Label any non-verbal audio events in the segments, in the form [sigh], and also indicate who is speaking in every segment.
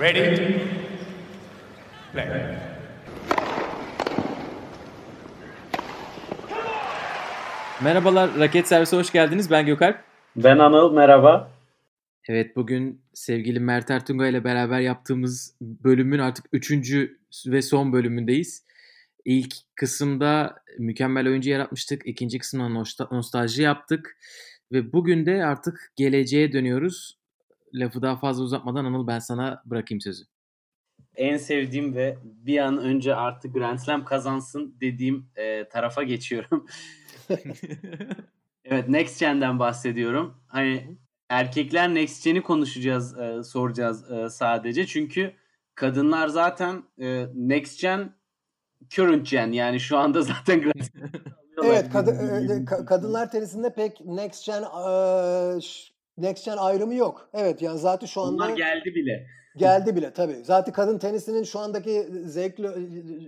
Speaker 1: Ready? Play.
Speaker 2: Merhabalar, Raket Servisi hoş geldiniz. Ben Gökalp.
Speaker 3: Ben Anıl, merhaba.
Speaker 2: Evet, bugün sevgili Mert Ertunga ile beraber yaptığımız bölümün artık üçüncü ve son bölümündeyiz. İlk kısımda mükemmel oyuncu yaratmıştık. İkinci kısımda nostal- nostalji yaptık. Ve bugün de artık geleceğe dönüyoruz. Lafı daha fazla uzatmadan Anıl ben sana bırakayım sözü.
Speaker 3: En sevdiğim ve bir an önce artık Grand Slam kazansın dediğim e, tarafa geçiyorum. [laughs] evet, Next Gen'den bahsediyorum. Hani erkekler Next Gen'i konuşacağız, e, soracağız e, sadece. Çünkü kadınlar zaten e, Next Gen, Current Gen yani şu anda zaten Grand Slam [laughs]
Speaker 4: Evet, kad- e, ka- kadınlar tenisinde pek next gen e, next gen ayrımı yok. Evet, yani zaten şu anda
Speaker 3: Onlar geldi bile.
Speaker 4: geldi bile tabii. Zaten kadın tenisinin şu andaki zevkli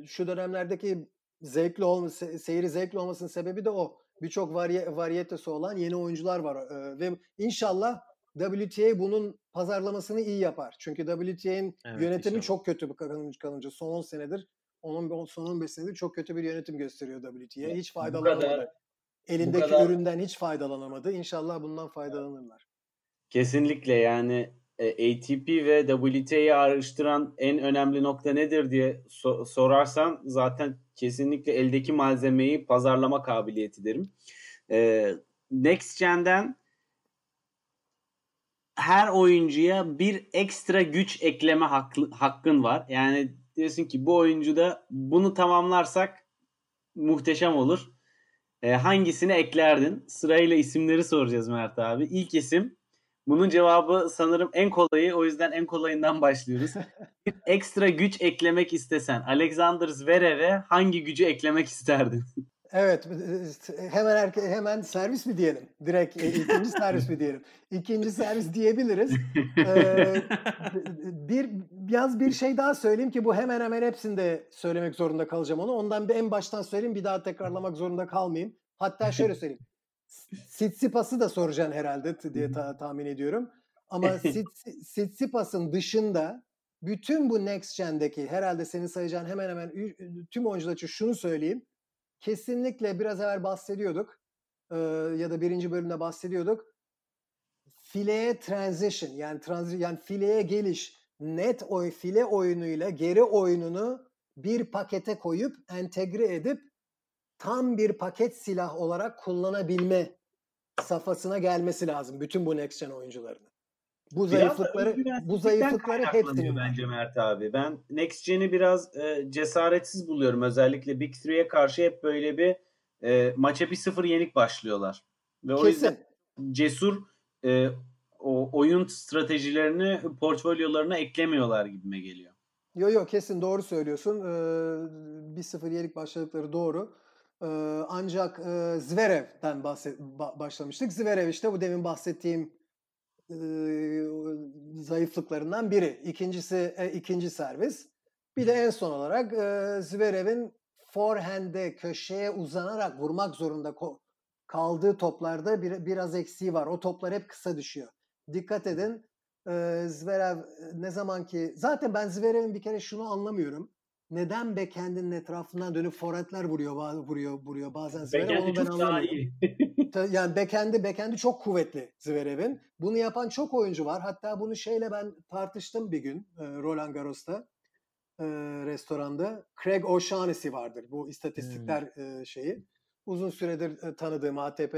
Speaker 4: şu dönemlerdeki zevkli olması, seyri zevkli olmasının sebebi de o. Birçok vari, variyetesi olan yeni oyuncular var E, ve inşallah WTA bunun pazarlamasını iyi yapar. Çünkü WTA'nin
Speaker 2: Evet,
Speaker 4: yönetimi
Speaker 2: inşallah.
Speaker 4: çok kötü bu kalınca, son 10 senedir onun son 15 senedir çok kötü bir yönetim gösteriyor WTA. Hiç faydalanamadı. Elindeki
Speaker 3: kadar-
Speaker 4: üründen hiç faydalanamadı. İnşallah bundan faydalanırlar.
Speaker 3: Kesinlikle yani e, ATP ve WTA'yı ayrıştıran en önemli nokta nedir diye so- sorarsan zaten kesinlikle eldeki malzemeyi pazarlama kabiliyeti derim. E, Next Gen'den her oyuncuya bir ekstra güç ekleme haklı, hakkın var. Yani diyorsun ki bu oyuncuda bunu tamamlarsak muhteşem olur. E, hangisini eklerdin? Sırayla isimleri soracağız Mert abi. İlk isim bunun cevabı sanırım en kolayı. O yüzden en kolayından başlıyoruz. [laughs] bir ekstra güç eklemek istesen Alexander Zverev'e hangi gücü eklemek isterdin? [laughs]
Speaker 4: Evet, e, hemen erke- hemen servis mi diyelim? Direkt e, ikinci servis mi diyelim? İkinci servis diyebiliriz. Ee, [laughs] bir biraz bir şey daha söyleyeyim ki bu hemen hemen hepsinde söylemek zorunda kalacağım onu. Ondan bir en baştan söyleyeyim bir daha tekrarlamak zorunda kalmayayım. Hatta şöyle söyleyeyim. Sitsipas'ı da soracaksın herhalde diye ta- tahmin ediyorum. Ama [laughs] Sits- Sitsipas'ın dışında bütün bu Next Gen'deki herhalde senin sayacağın hemen hemen tüm oyuncular için şunu söyleyeyim. Kesinlikle biraz evvel bahsediyorduk e, ya da birinci bölümde bahsediyorduk. Fileye transition yani transi yani fileye geliş net oy file oyunuyla geri oyununu bir pakete koyup entegre edip tam bir paket silah olarak kullanabilme safhasına gelmesi lazım bütün bu next gen oyuncularının. Bu
Speaker 3: Biraz
Speaker 4: zayıflıkları bu zayıflıkları var.
Speaker 3: bence Mert abi. Ben Next Gen'i biraz e, cesaretsiz buluyorum. Özellikle Big Three'ye karşı hep böyle bir e, maça bir sıfır yenik başlıyorlar. Ve o yüzden
Speaker 4: Kesin.
Speaker 3: cesur e, o oyun stratejilerini portfolyolarına eklemiyorlar gibime geliyor.
Speaker 4: Yo yo kesin doğru söylüyorsun. Ee, 1-0 yenik başladıkları doğru. Ee, ancak e, Zverev'den bahset, ba- başlamıştık. Zverev işte bu demin bahsettiğim e, zayıflıklarından biri. İkincisi e, ikinci servis. Bir de en son olarak e, Zverev'in forehand'e köşeye uzanarak vurmak zorunda kaldığı toplarda bir, biraz eksiği var. O toplar hep kısa düşüyor. Dikkat edin. E, Zverev ne zaman ki zaten ben Zverev'in bir kere şunu anlamıyorum. Neden backhand'in etrafından dönüp forehand'ler vuruyor, vuruyor, vuruyor bazen Zverev onu ben anlamıyorum. Yani backhand'i backhand'i çok kuvvetli Zverev'in. Bunu yapan çok oyuncu var. Hatta bunu şeyle ben tartıştım bir gün e, Roland Garros'ta e, restoranda. Craig O'Shaughnessy vardır bu istatistikler e, şeyi. Uzun süredir e, tanıdığım ATP.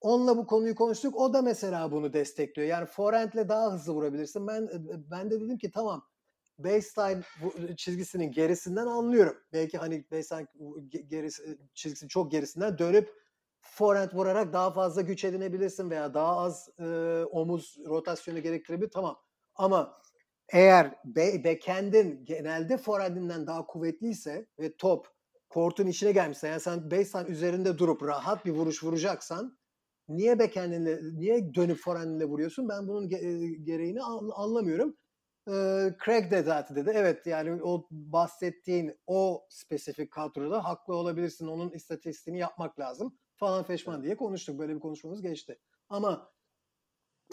Speaker 4: Onunla bu konuyu konuştuk. O da mesela bunu destekliyor. Yani forehand'le daha hızlı vurabilirsin. Ben ben de dedim ki tamam baseline çizgisinin gerisinden anlıyorum. Belki hani baseline ge- gerisi, çizgisinin çok gerisinden dönüp forehand vurarak daha fazla güç edinebilirsin veya daha az e, omuz rotasyonu gerektirebilir. Tamam. Ama eğer be, backhand'in genelde forehand'inden daha kuvvetliyse ve top kortun içine gelmişse yani sen baseline üzerinde durup rahat bir vuruş vuracaksan niye backhand'inle niye dönüp forehand'inle vuruyorsun? Ben bunun e, gereğini an- anlamıyorum. Ee, Craig de zaten dedi. Evet yani o bahsettiğin o spesifik kadroda haklı olabilirsin. Onun istatistiğini yapmak lazım falan feşman diye konuştuk. Böyle bir konuşmamız geçti. Ama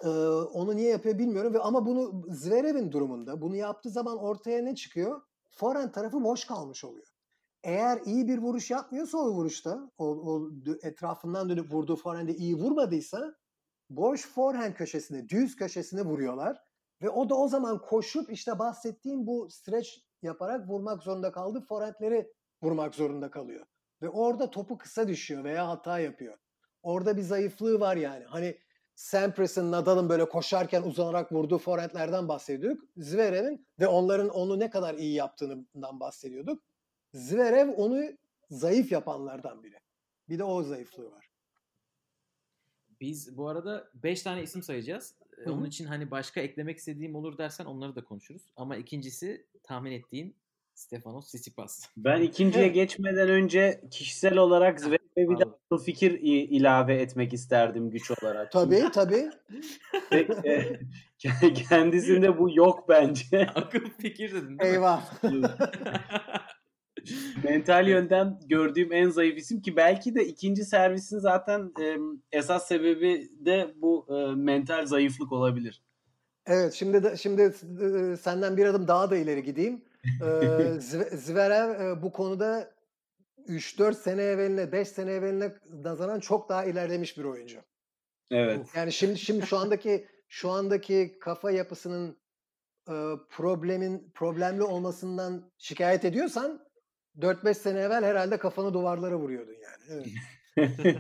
Speaker 4: Ee, onu niye yapıyor bilmiyorum ve ama bunu Zverev'in durumunda bunu yaptığı zaman ortaya ne çıkıyor? Forehand tarafı boş kalmış oluyor. Eğer iyi bir vuruş yapmıyorsa o vuruşta, o, o etrafından dönüp vurduğu forehand'e iyi vurmadıysa boş forehand köşesine, düz köşesine vuruyorlar. Ve o da o zaman koşup işte bahsettiğim bu stretch yaparak vurmak zorunda kaldı. Forehandleri vurmak zorunda kalıyor. Ve orada topu kısa düşüyor veya hata yapıyor. Orada bir zayıflığı var yani. Hani Sampras'ın, Nadal'ın böyle koşarken uzanarak vurduğu forehandlerden bahsediyorduk. Zverev'in ve onların onu ne kadar iyi yaptığından bahsediyorduk. Zverev onu zayıf yapanlardan biri. Bir de o zayıflığı var.
Speaker 2: Biz bu arada 5 tane isim sayacağız. Hı-hı. Onun için hani başka eklemek istediğim olur dersen onları da konuşuruz. Ama ikincisi tahmin ettiğin Stefanos Tsitsipas.
Speaker 3: Ben ikinciye evet. geçmeden önce kişisel olarak Zverev'e bir de fikir ilave etmek isterdim güç olarak.
Speaker 4: Tabii tabii.
Speaker 3: E, [laughs] kendisinde bu yok bence.
Speaker 2: Akıl fikir dedin
Speaker 4: değil Eyvah. [laughs] [laughs]
Speaker 3: mental yönden gördüğüm en zayıf isim ki belki de ikinci servisin zaten e, esas sebebi de bu e, mental zayıflık olabilir.
Speaker 4: Evet şimdi de şimdi e, senden bir adım daha da ileri gideyim. [laughs] Ee, Zverev e, bu konuda 3-4 sene evveline 5 sene evveline nazaran çok daha ilerlemiş bir oyuncu.
Speaker 3: Evet.
Speaker 4: Yani şimdi şimdi şu andaki şu andaki kafa yapısının e, problemin problemli olmasından şikayet ediyorsan 4-5 sene evvel herhalde kafanı duvarlara vuruyordun yani. Evet. [laughs]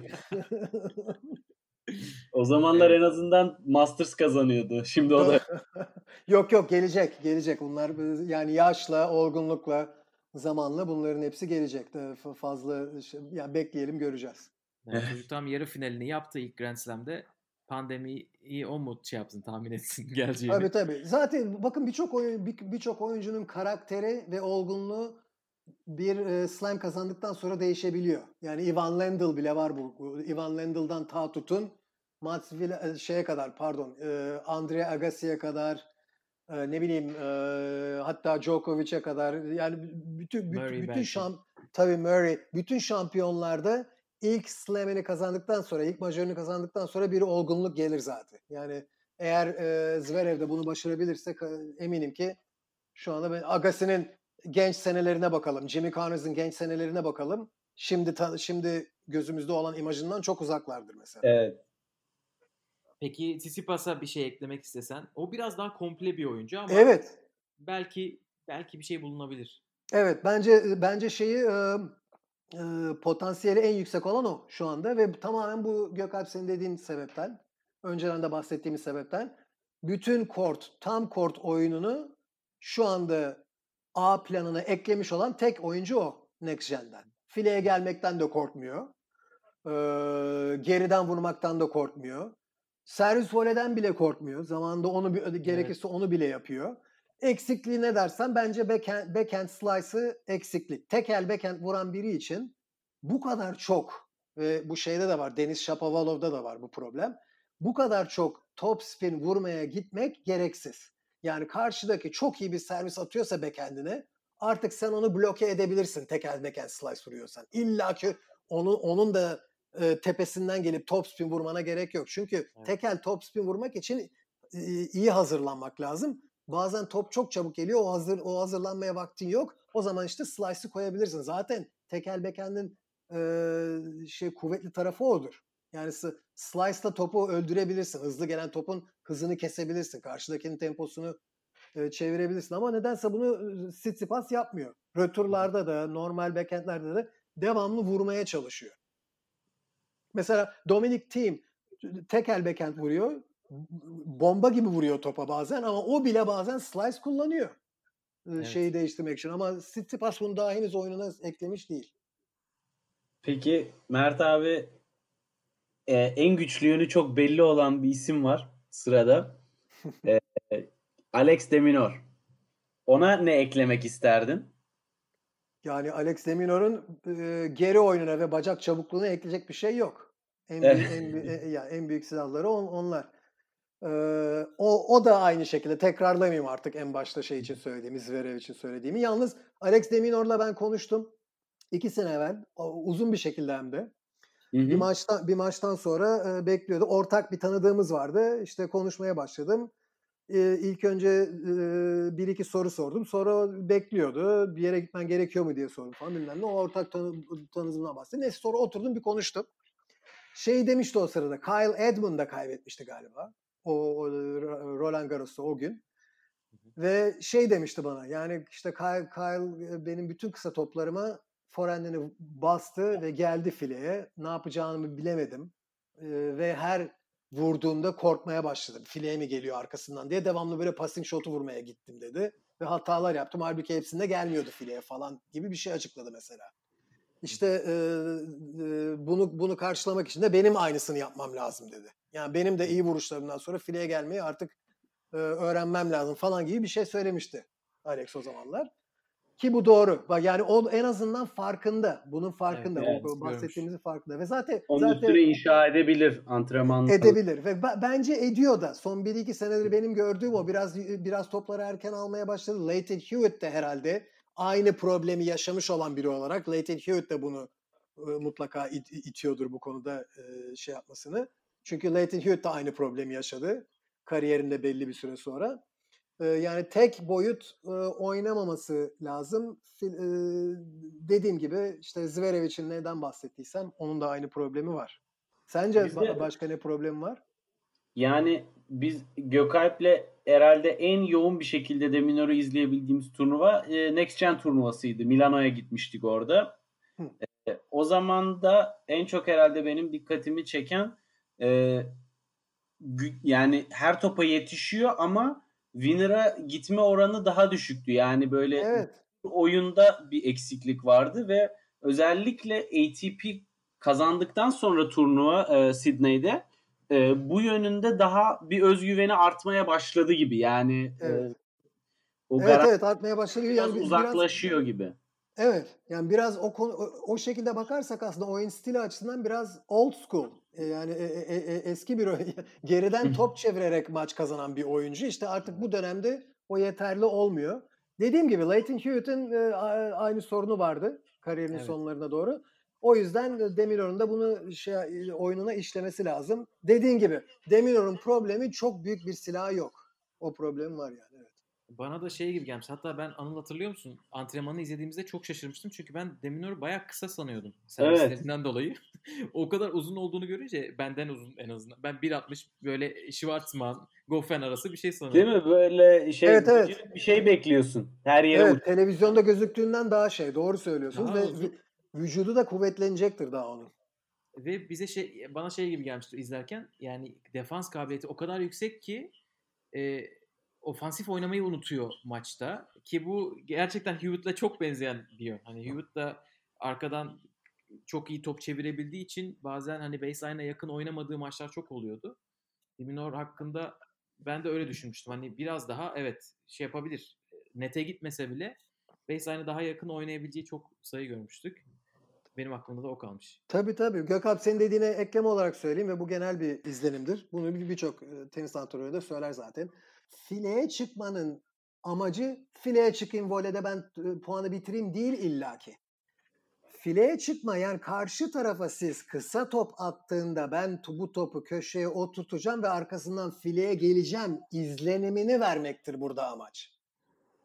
Speaker 3: o zamanlar evet. en azından Masters kazanıyordu. Şimdi o da [laughs]
Speaker 4: Yok yok gelecek gelecek. Bunlar yani yaşla, olgunlukla, zamanla bunların hepsi gelecek. Fazla şey, yani bekleyelim göreceğiz.
Speaker 2: Yani çocuk tam yarı finalini yaptı ilk Grand Slam'de. Pandemiyi o mu şey yapsın tahmin etsin [laughs] geleceğini.
Speaker 4: Tabii tabii. Zaten bakın birçok oyun birçok oyuncunun karakteri ve olgunluğu bir e, slam kazandıktan sonra değişebiliyor. Yani Ivan Lendl bile var bu. Ivan Lendl'dan ta tutun Mats Villa, şeye kadar pardon e, Andrea Agassi'ye kadar e, ne bileyim e, hatta Djokovic'e kadar yani bütün bütün, bütün şamp tabii Murray bütün şampiyonlarda ilk slam'ini kazandıktan sonra ilk majörünü kazandıktan sonra bir olgunluk gelir zaten. Yani eğer e, Zverev de bunu başarabilirse eminim ki şu anda ben Agassi'nin genç senelerine bakalım. Jimmy Connors'ın genç senelerine bakalım. Şimdi ta, şimdi gözümüzde olan imajından çok uzaklardır mesela.
Speaker 3: Evet.
Speaker 2: Peki Tsitsipas'a bir şey eklemek istesen. O biraz daha komple bir oyuncu ama
Speaker 4: Evet.
Speaker 2: belki belki bir şey bulunabilir.
Speaker 4: Evet bence bence şeyi e, e, potansiyeli en yüksek olan o şu anda ve tamamen bu Gökalp senin dediğin sebepten önceden de bahsettiğimiz sebepten bütün kort tam kort oyununu şu anda A planına eklemiş olan tek oyuncu o Next Gen'den. Fileye gelmekten de korkmuyor. Ee, geriden vurmaktan da korkmuyor. Servis voleden bile korkmuyor. Zamanında onu gerekirse evet. onu bile yapıyor. Eksikliği ne dersen bence backhand, backhand slice'ı eksiklik. Tekel backhand vuran biri için bu kadar çok ve bu şeyde de var. Deniz Shapovalov'da da var bu problem. Bu kadar çok top spin vurmaya gitmek gereksiz. Yani karşıdaki çok iyi bir servis atıyorsa backhand'ine artık sen onu bloke edebilirsin tekel backhand slice vuruyorsan. İlla ki onun, onun da e, tepesinden gelip top spin vurmana gerek yok. Çünkü evet. tekel top spin vurmak için e, iyi hazırlanmak lazım. Bazen top çok çabuk geliyor. O hazır o hazırlanmaya vaktin yok. O zaman işte slice'ı koyabilirsin. Zaten tekel backhand'in e, şey kuvvetli tarafı odur. Yani slice'la topu öldürebilirsin. Hızlı gelen topun hızını kesebilirsin. Karşıdakinin temposunu e, çevirebilirsin. Ama nedense bunu e, Tsitsipas yapmıyor. Röturlarda da normal backhandlerde de devamlı vurmaya çalışıyor. Mesela Dominic Thiem tekel backhand vuruyor. Bomba gibi vuruyor topa bazen ama o bile bazen slice kullanıyor. Evet. Şeyi değiştirmek için ama Tsitsipas bunu daha henüz oyununa eklemiş değil.
Speaker 3: Peki Mert abi e, en güçlü yönü çok belli olan bir isim var sırada. [laughs] e, Alex Deminor. Ona ne eklemek isterdin?
Speaker 4: Yani Alex Deminor'un e, geri oyununa ve bacak çabukluğuna ekleyecek bir şey yok. En büyük, en, e, yani en büyük silahları on, onlar. Ee, o, o da aynı şekilde tekrarlamayayım artık en başta şey için söylediğimi, Zverev için söylediğimi. Yalnız Alex Deminor'la ben konuştum. iki sene evvel. Uzun bir şekilde hem de.
Speaker 3: Hı hı.
Speaker 4: Bir maçtan bir maçtan sonra e, bekliyordu. Ortak bir tanıdığımız vardı. İşte konuşmaya başladım. E, ilk önce e, bir iki soru sordum. Sonra bekliyordu. Bir yere gitmen gerekiyor mu diye sordum falan bilmem ne. O ortak tanı, tanıdığımdan bahsetti. Neyse sonra oturdum bir konuştum. Şey demişti o sırada. Kyle Edmund da kaybetmişti galiba. O, o Roland Garros'ta o gün. Ve şey demişti bana. Yani işte Kyle, Kyle benim bütün kısa toplarıma forehand'ini bastı ve geldi fileye. Ne yapacağımı bilemedim. Ee, ve her vurduğumda korkmaya başladım. Fileye mi geliyor arkasından diye devamlı böyle passing shot'u vurmaya gittim dedi. Ve hatalar yaptım. Halbuki hepsinde gelmiyordu fileye falan gibi bir şey açıkladı mesela. İşte e, e, bunu bunu karşılamak için de benim aynısını yapmam lazım dedi. Yani benim de iyi vuruşlarımdan sonra fileye gelmeyi artık e, öğrenmem lazım falan gibi bir şey söylemişti Alex o zamanlar. Ki bu doğru. Yani o en azından farkında. Bunun farkında.
Speaker 3: Evet,
Speaker 4: o bahsettiğimizin farkında. Ve zaten
Speaker 3: Onun
Speaker 4: zaten
Speaker 3: üstüne inşa edebilir antrenman.
Speaker 4: edebilir ve bence ediyor da. Son 1-2 senedir benim gördüğüm o biraz biraz topları erken almaya başladı. Leighton Hewitt de herhalde aynı problemi yaşamış olan biri olarak Leighton Hewitt de bunu e, mutlaka it- itiyordur bu konuda e, şey yapmasını. Çünkü Leighton Hewitt de aynı problemi yaşadı kariyerinde belli bir süre sonra. E, yani tek boyut e, oynamaması lazım. E, dediğim gibi işte Zverev için neden bahsettiysem onun da aynı problemi var. Sence
Speaker 3: Bizde-
Speaker 4: ba- başka ne problemi var?
Speaker 3: Yani biz Gökalp'le herhalde en yoğun bir şekilde de Minor'u izleyebildiğimiz turnuva e, Next Gen turnuvasıydı. Milano'ya gitmiştik orada.
Speaker 4: Hı.
Speaker 3: E, o zaman da en çok herhalde benim dikkatimi çeken e, yani her topa yetişiyor ama winner'a gitme oranı daha düşüktü. Yani böyle
Speaker 4: Evet.
Speaker 3: oyunda bir eksiklik vardı ve özellikle ATP kazandıktan sonra turnuva e, Sydney'de e, bu yönünde daha bir özgüveni artmaya başladı gibi. Yani e,
Speaker 4: Evet.
Speaker 3: o
Speaker 4: Evet evet artmaya başladı.
Speaker 3: biraz
Speaker 4: Yani bi-
Speaker 3: uzaklaşıyor gibi.
Speaker 4: Evet. Yani biraz o, konu, o, o şekilde bakarsak aslında oyun stili açısından biraz old school. E, Yani e, e, e, eski bir [laughs] geriden top çevirerek maç kazanan bir oyuncu. İşte artık bu dönemde o yeterli olmuyor. Dediğim gibi Leighton Hewitt'in e, aynı sorunu vardı kariyerinin
Speaker 2: Evet.
Speaker 4: sonlarına doğru. O yüzden de Demiror'un da bunu şey e, oyununa işlemesi lazım. Dediğin gibi Demiror'un problemi çok büyük bir silahı yok. O problem var yani. Evet.
Speaker 2: Bana da şey gibi gelmiş. Hatta ben Anıl hatırlıyor musun? Antrenmanı izlediğimizde çok şaşırmıştım. Çünkü ben Deminor'u bayağı kısa sanıyordum. Servislerinden dolayı. [laughs] o kadar uzun olduğunu görünce benden uzun en azından. Ben 1.60 böyle Schwartzman, Goffin arası bir şey sanıyordum.
Speaker 3: Değil mi? Böyle şey
Speaker 4: Evet, evet.
Speaker 3: bir şey bekliyorsun. Her yere
Speaker 4: Evet,
Speaker 3: uç-
Speaker 4: televizyonda gözüktüğünden daha şey. Doğru söylüyorsunuz
Speaker 2: Daha
Speaker 4: ve
Speaker 2: uzun.
Speaker 4: vücudu da kuvvetlenecektir daha onun.
Speaker 2: Ve bize şey bana şey gibi gelmişti izlerken yani defans kabiliyeti o kadar yüksek ki e, ofansif oynamayı unutuyor maçta ki bu gerçekten Hewitt'le çok benzeyen bir yön. Hani Hewitt de arkadan çok iyi top çevirebildiği için bazen hani baseline'a yakın oynamadığı maçlar çok oluyordu. Diminor hakkında ben de öyle düşünmüştüm. Hani biraz daha evet şey yapabilir. Nete gitmese bile baseline'a daha yakın oynayabileceği çok sayı görmüştük. Benim aklımda da o kalmış.
Speaker 4: Tabii tabii. Gökalp senin dediğine ekleme olarak söyleyeyim ve bu genel bir izlenimdir. Bunu bir- birçok e, tenis antrenörü de söyler zaten. Fileye çıkmanın amacı fileye çıkayım voleyde ben puanı bitireyim değil illaki. Fileye çıkma yani karşı tarafa siz kısa top attığında ben bu topu köşeye o tutacağım ve arkasından fileye geleceğim izlenimini vermektir burada amaç.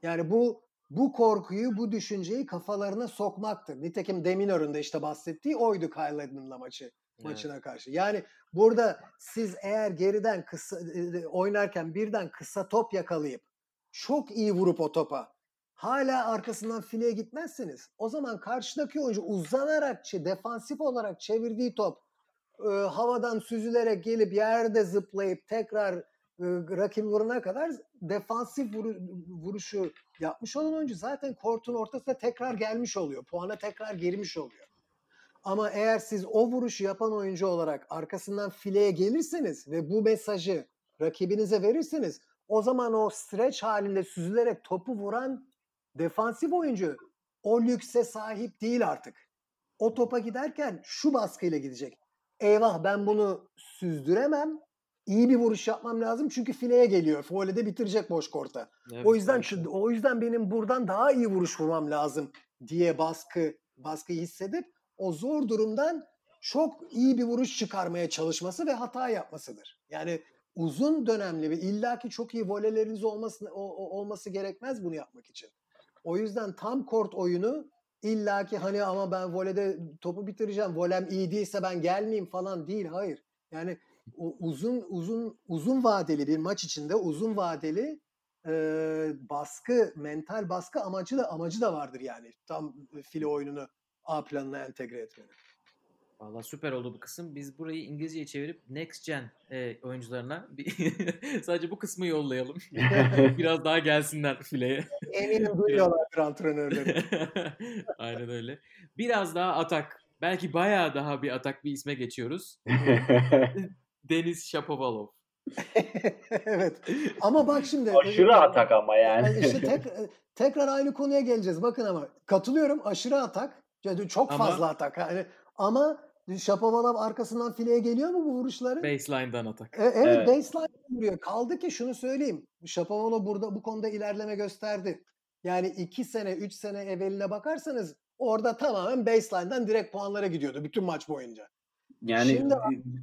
Speaker 4: Yani bu bu korkuyu, bu düşünceyi kafalarına sokmaktır. Nitekim Deminor'un da işte bahsettiği oydu Kyle Edmund'la maçı maçına karşı. Yani burada siz eğer geriden kısa e, oynarken birden kısa top yakalayıp çok iyi vurup o topa hala arkasından fileye gitmezseniz o zaman karşıdaki oyuncu uzanarak defansif olarak çevirdiği top e, havadan süzülerek gelip yerde zıplayıp tekrar e, rakibi vurana kadar defansif vuru- vuruşu yapmış olan oyuncu zaten kortun ortasına tekrar gelmiş oluyor. Puana tekrar girmiş oluyor. Ama eğer siz o vuruşu yapan oyuncu olarak arkasından fileye gelirseniz ve bu mesajı rakibinize verirseniz o zaman o stretch halinde süzülerek topu vuran defansif oyuncu o lükse sahip değil artık. O topa giderken şu baskıyla gidecek. Eyvah ben bunu süzdüremem. İyi bir vuruş yapmam lazım çünkü fileye geliyor. Voleyde bitirecek boş korta.
Speaker 2: Evet,
Speaker 4: O yüzden o yüzden benim buradan daha iyi vuruş vurmam lazım diye baskı baskıyı hissedip o zor durumdan çok iyi bir vuruş çıkarmaya çalışması ve hata yapmasıdır. Yani uzun dönemli ve illaki çok iyi voleleriniz olması olması gerekmez bunu yapmak için. O yüzden tam kort oyunu illaki hani ama ben volede topu bitireceğim. Volem iyi değilse ben gelmeyeyim falan değil. Hayır. Yani uzun uzun uzun vadeli bir maç içinde uzun vadeli e, baskı, mental baskı amacı da amacı da vardır yani. Tam file oyununu A planına entegre etmenin.
Speaker 2: Valla süper oldu bu kısım. Biz burayı İngilizceye çevirip Next Gen e, oyuncularına bir [laughs] sadece bu kısmı yollayalım. [laughs] Biraz daha gelsinler fileye.
Speaker 4: Eminim duyuyorlardır antrenörleri. [laughs]
Speaker 2: Aynen öyle. Biraz daha atak. Belki bayağı daha bir atak bir isme geçiyoruz. Deniz Shapovalov.
Speaker 4: evet. Ama bak şimdi.
Speaker 3: Aşırı atak ama yani.
Speaker 4: İşte tek, tekrar aynı konuya geleceğiz. Bakın ama katılıyorum aşırı atak. Çok fazla ama, atak. Yani, ama Şapovalov arkasından fileye geliyor mu bu vuruşları?
Speaker 2: Baseline'dan atak.
Speaker 4: E, evet, evet. baseline vuruyor. Kaldı ki şunu söyleyeyim. Şapovalov burada bu konuda ilerleme gösterdi. Yani 2 sene 3 sene evveline bakarsanız orada tamamen baseline'dan direkt puanlara gidiyordu bütün maç boyunca.
Speaker 3: Yani Şimdi,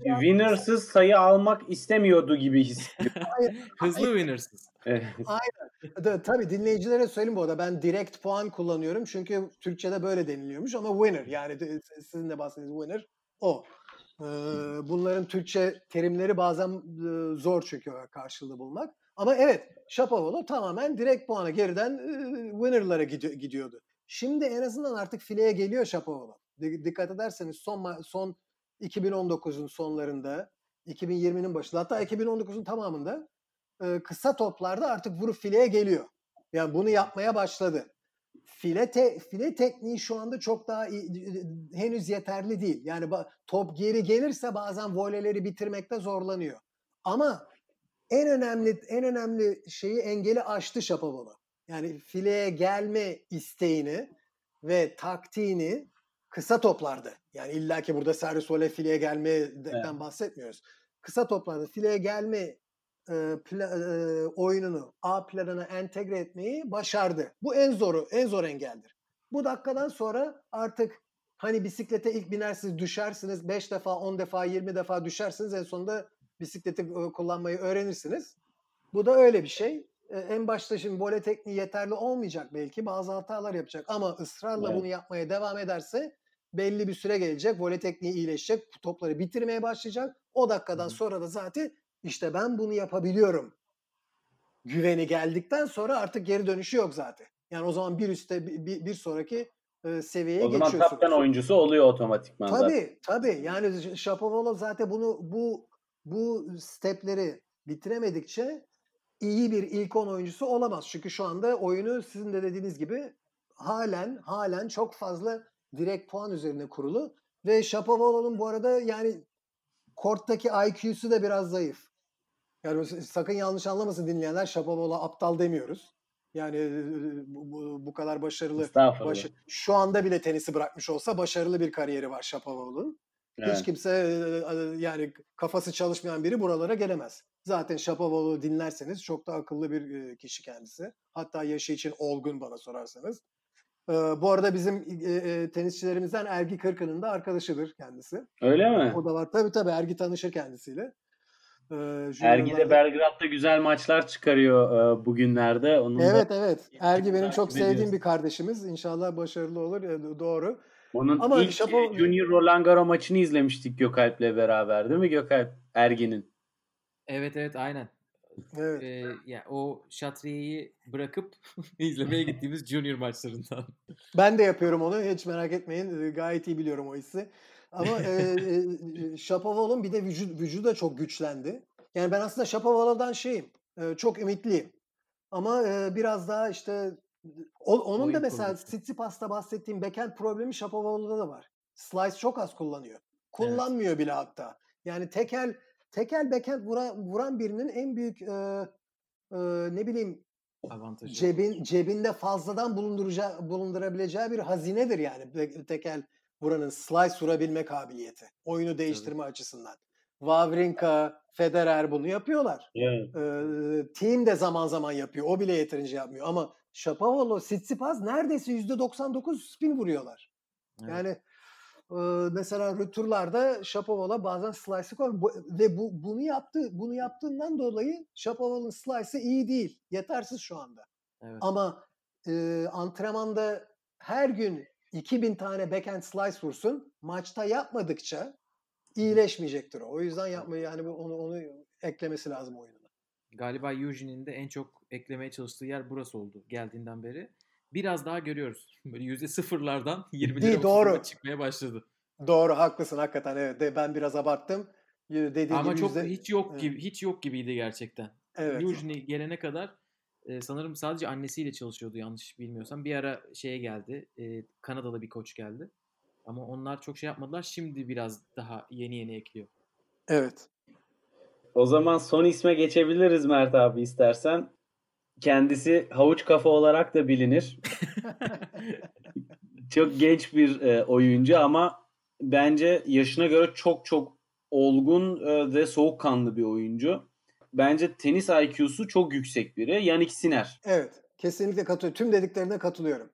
Speaker 3: winners'ız sayı almak istemiyordu gibi hissediyorum. [laughs]
Speaker 2: Hızlı winners'ız.
Speaker 4: Aynen. Tabii dinleyicilere söyleyeyim bu arada ben direkt puan kullanıyorum çünkü Türkçe'de böyle deniliyormuş ama winner yani sizin de bahsettiğiniz winner o. Bunların Türkçe terimleri bazen zor çünkü karşılığı bulmak. Ama evet Shapovalov tamamen direkt puana geriden winner'lara gidiyordu. Şimdi en azından artık fileye geliyor Shapovalov. Dikkat ederseniz son son 2019'un sonlarında 2020'nin başında hatta 2019'un tamamında kısa toplarda artık vurup fileye geliyor. Yani bunu yapmaya başladı file te, file tekniği şu anda çok daha henüz yeterli değil. Yani top geri gelirse bazen voleleri bitirmekte zorlanıyor. Ama en önemli en önemli şeyi engeli aştı Şapovalov. Yani fileye gelme isteğini ve taktiğini kısa toplarda. Yani illaki burada servis vole fileye gelmeden evet. bahsetmiyoruz. Kısa toplarda fileye gelme e, pla, e, oyununu A planına entegre etmeyi başardı. Bu en zoru, en zor engeldir. Bu dakikadan sonra artık hani bisiklete ilk binersiniz, düşersiniz, 5 defa, 10 defa, 20 defa düşersiniz en sonunda bisikleti kullanmayı öğrenirsiniz. Bu da öyle bir şey. E, en başta şimdi vole tekniği yeterli olmayacak belki. Bazı hatalar yapacak ama ısrarla evet. bunu yapmaya devam ederse belli bir süre gelecek. Vole tekniği iyileşecek. Topları bitirmeye başlayacak. O dakikadan Hı. sonra da zaten işte ben bunu yapabiliyorum. Güveni geldikten sonra artık geri dönüşü yok zaten. Yani o zaman bir üstte bir, bir sonraki e, seviyeye geçiyorsun. O zaman
Speaker 3: kaptan oyuncusu oluyor otomatikman
Speaker 4: tabii, zaten. Tabii Yani Shapovalov zaten bunu bu bu stepleri bitiremedikçe iyi bir ilk 10 oyuncusu olamaz. Çünkü şu anda oyunu sizin de dediğiniz gibi halen halen çok fazla direkt puan üzerine kurulu ve Shapovalov'un bu arada yani korttaki IQ'su da biraz zayıf. Yani sakın yanlış anlamasın dinleyenler Şapoval'a aptal demiyoruz. Yani bu, bu, bu kadar başarılı. Baş, şu anda bile tenisi bırakmış olsa başarılı bir kariyeri var Şapoval'ın. Evet. Hiç kimse yani kafası çalışmayan biri buralara gelemez. Zaten Şapoval'ı dinlerseniz çok da akıllı bir kişi kendisi. Hatta yaşı için olgun bana sorarsanız. Bu arada bizim tenisçilerimizden Ergi Kırkı'nın da arkadaşıdır kendisi.
Speaker 3: Öyle mi?
Speaker 4: O da var. Tabii tabii Ergi tanışır kendisiyle.
Speaker 3: Ee, Ergi de Belgrad'da güzel maçlar çıkarıyor e, bugünlerde.
Speaker 4: Onun evet da... evet. Ergi benim çok sevdiğim bir kardeşimiz. İnşallah başarılı olur. E, doğru.
Speaker 3: Onun Ama ilk Şapo... Junior Roland Garros maçını izlemiştik Gökalp'le beraber değil mi Gökalp? Ergi'nin.
Speaker 2: Evet evet aynen. Evet. Ee, yani o Şatriye'yi bırakıp [laughs] izlemeye [laughs] gittiğimiz Junior maçlarından.
Speaker 4: Ben de yapıyorum onu. Hiç merak etmeyin. Gayet iyi biliyorum o hissi. Ama e, e, Shapoval'ın bir de vücut, vücudu da çok güçlendi. Yani ben aslında Shapoval'dan şeyim. E, çok ümitliyim. Ama e, biraz daha işte o, onun Oyun da mesela Tsitsipas'ta bahsettiğim backhand problemi Shapoval'da da var. Slice çok az kullanıyor. Kullanmıyor evet. bile hatta. Yani tekel tekel backhand vura, vuran birinin en büyük e, e, ne bileyim avantajı. Cebin cebinde fazladan bulunduracağı bulundurabileceği bir hazinedir yani tekel buranın slice vurabilme kabiliyeti. Oyunu değiştirme Tabii. açısından. Wawrinka, Federer bunu yapıyorlar. Evet. Ee, team de zaman zaman yapıyor. O bile yeterince yapmıyor. Ama Shapovalov, Tsitsipas neredeyse %99 spin vuruyorlar. Evet. Yani e, mesela röturlarda Shapoval'a bazen slice'ı koy bu, ve bu bunu yaptı bunu yaptığından dolayı Shapoval'ın slice'ı iyi değil. Yetersiz şu anda.
Speaker 2: Evet.
Speaker 4: Ama e, antrenmanda her gün 2000 tane backhand slice vursun. Maçta yapmadıkça iyileşmeyecektir o. O yüzden yapmayı yani bu- onu onu eklemesi lazım oyununa.
Speaker 2: Galiba Eugene'in de en çok eklemeye çalıştığı yer burası oldu geldiğinden beri. Biraz daha görüyoruz. [laughs] Böyle yüzde sıfırlardan 20'lere
Speaker 4: Değil,
Speaker 2: 30'lara
Speaker 4: doğru.
Speaker 2: çıkmaya başladı.
Speaker 4: Doğru haklısın hakikaten evet. De, ben biraz abarttım. Dediğin
Speaker 2: Ama
Speaker 4: gibi
Speaker 2: çok
Speaker 4: yüzde-
Speaker 2: hiç yok
Speaker 4: Evet.
Speaker 2: gibi hiç yok gibiydi gerçekten.
Speaker 4: Evet.
Speaker 2: Eugene gelene kadar e, sanırım sadece annesiyle çalışıyordu yanlış bilmiyorsam. Bir ara şeye geldi. e, Kanadalı bir koç geldi. Ama onlar çok şey yapmadılar. Şimdi biraz daha yeni yeni ekliyor.
Speaker 4: Evet.
Speaker 3: O zaman son isme geçebiliriz Mert abi istersen. Kendisi havuç kafa olarak da bilinir. [laughs] çok genç bir e, oyuncu ama bence yaşına göre çok çok olgun e, ve soğukkanlı bir oyuncu. Bence tenis IQ'su çok yüksek biri. Yannick Sinner.
Speaker 4: Evet. Kesinlikle katılıyorum. Tüm dediklerine katılıyorum.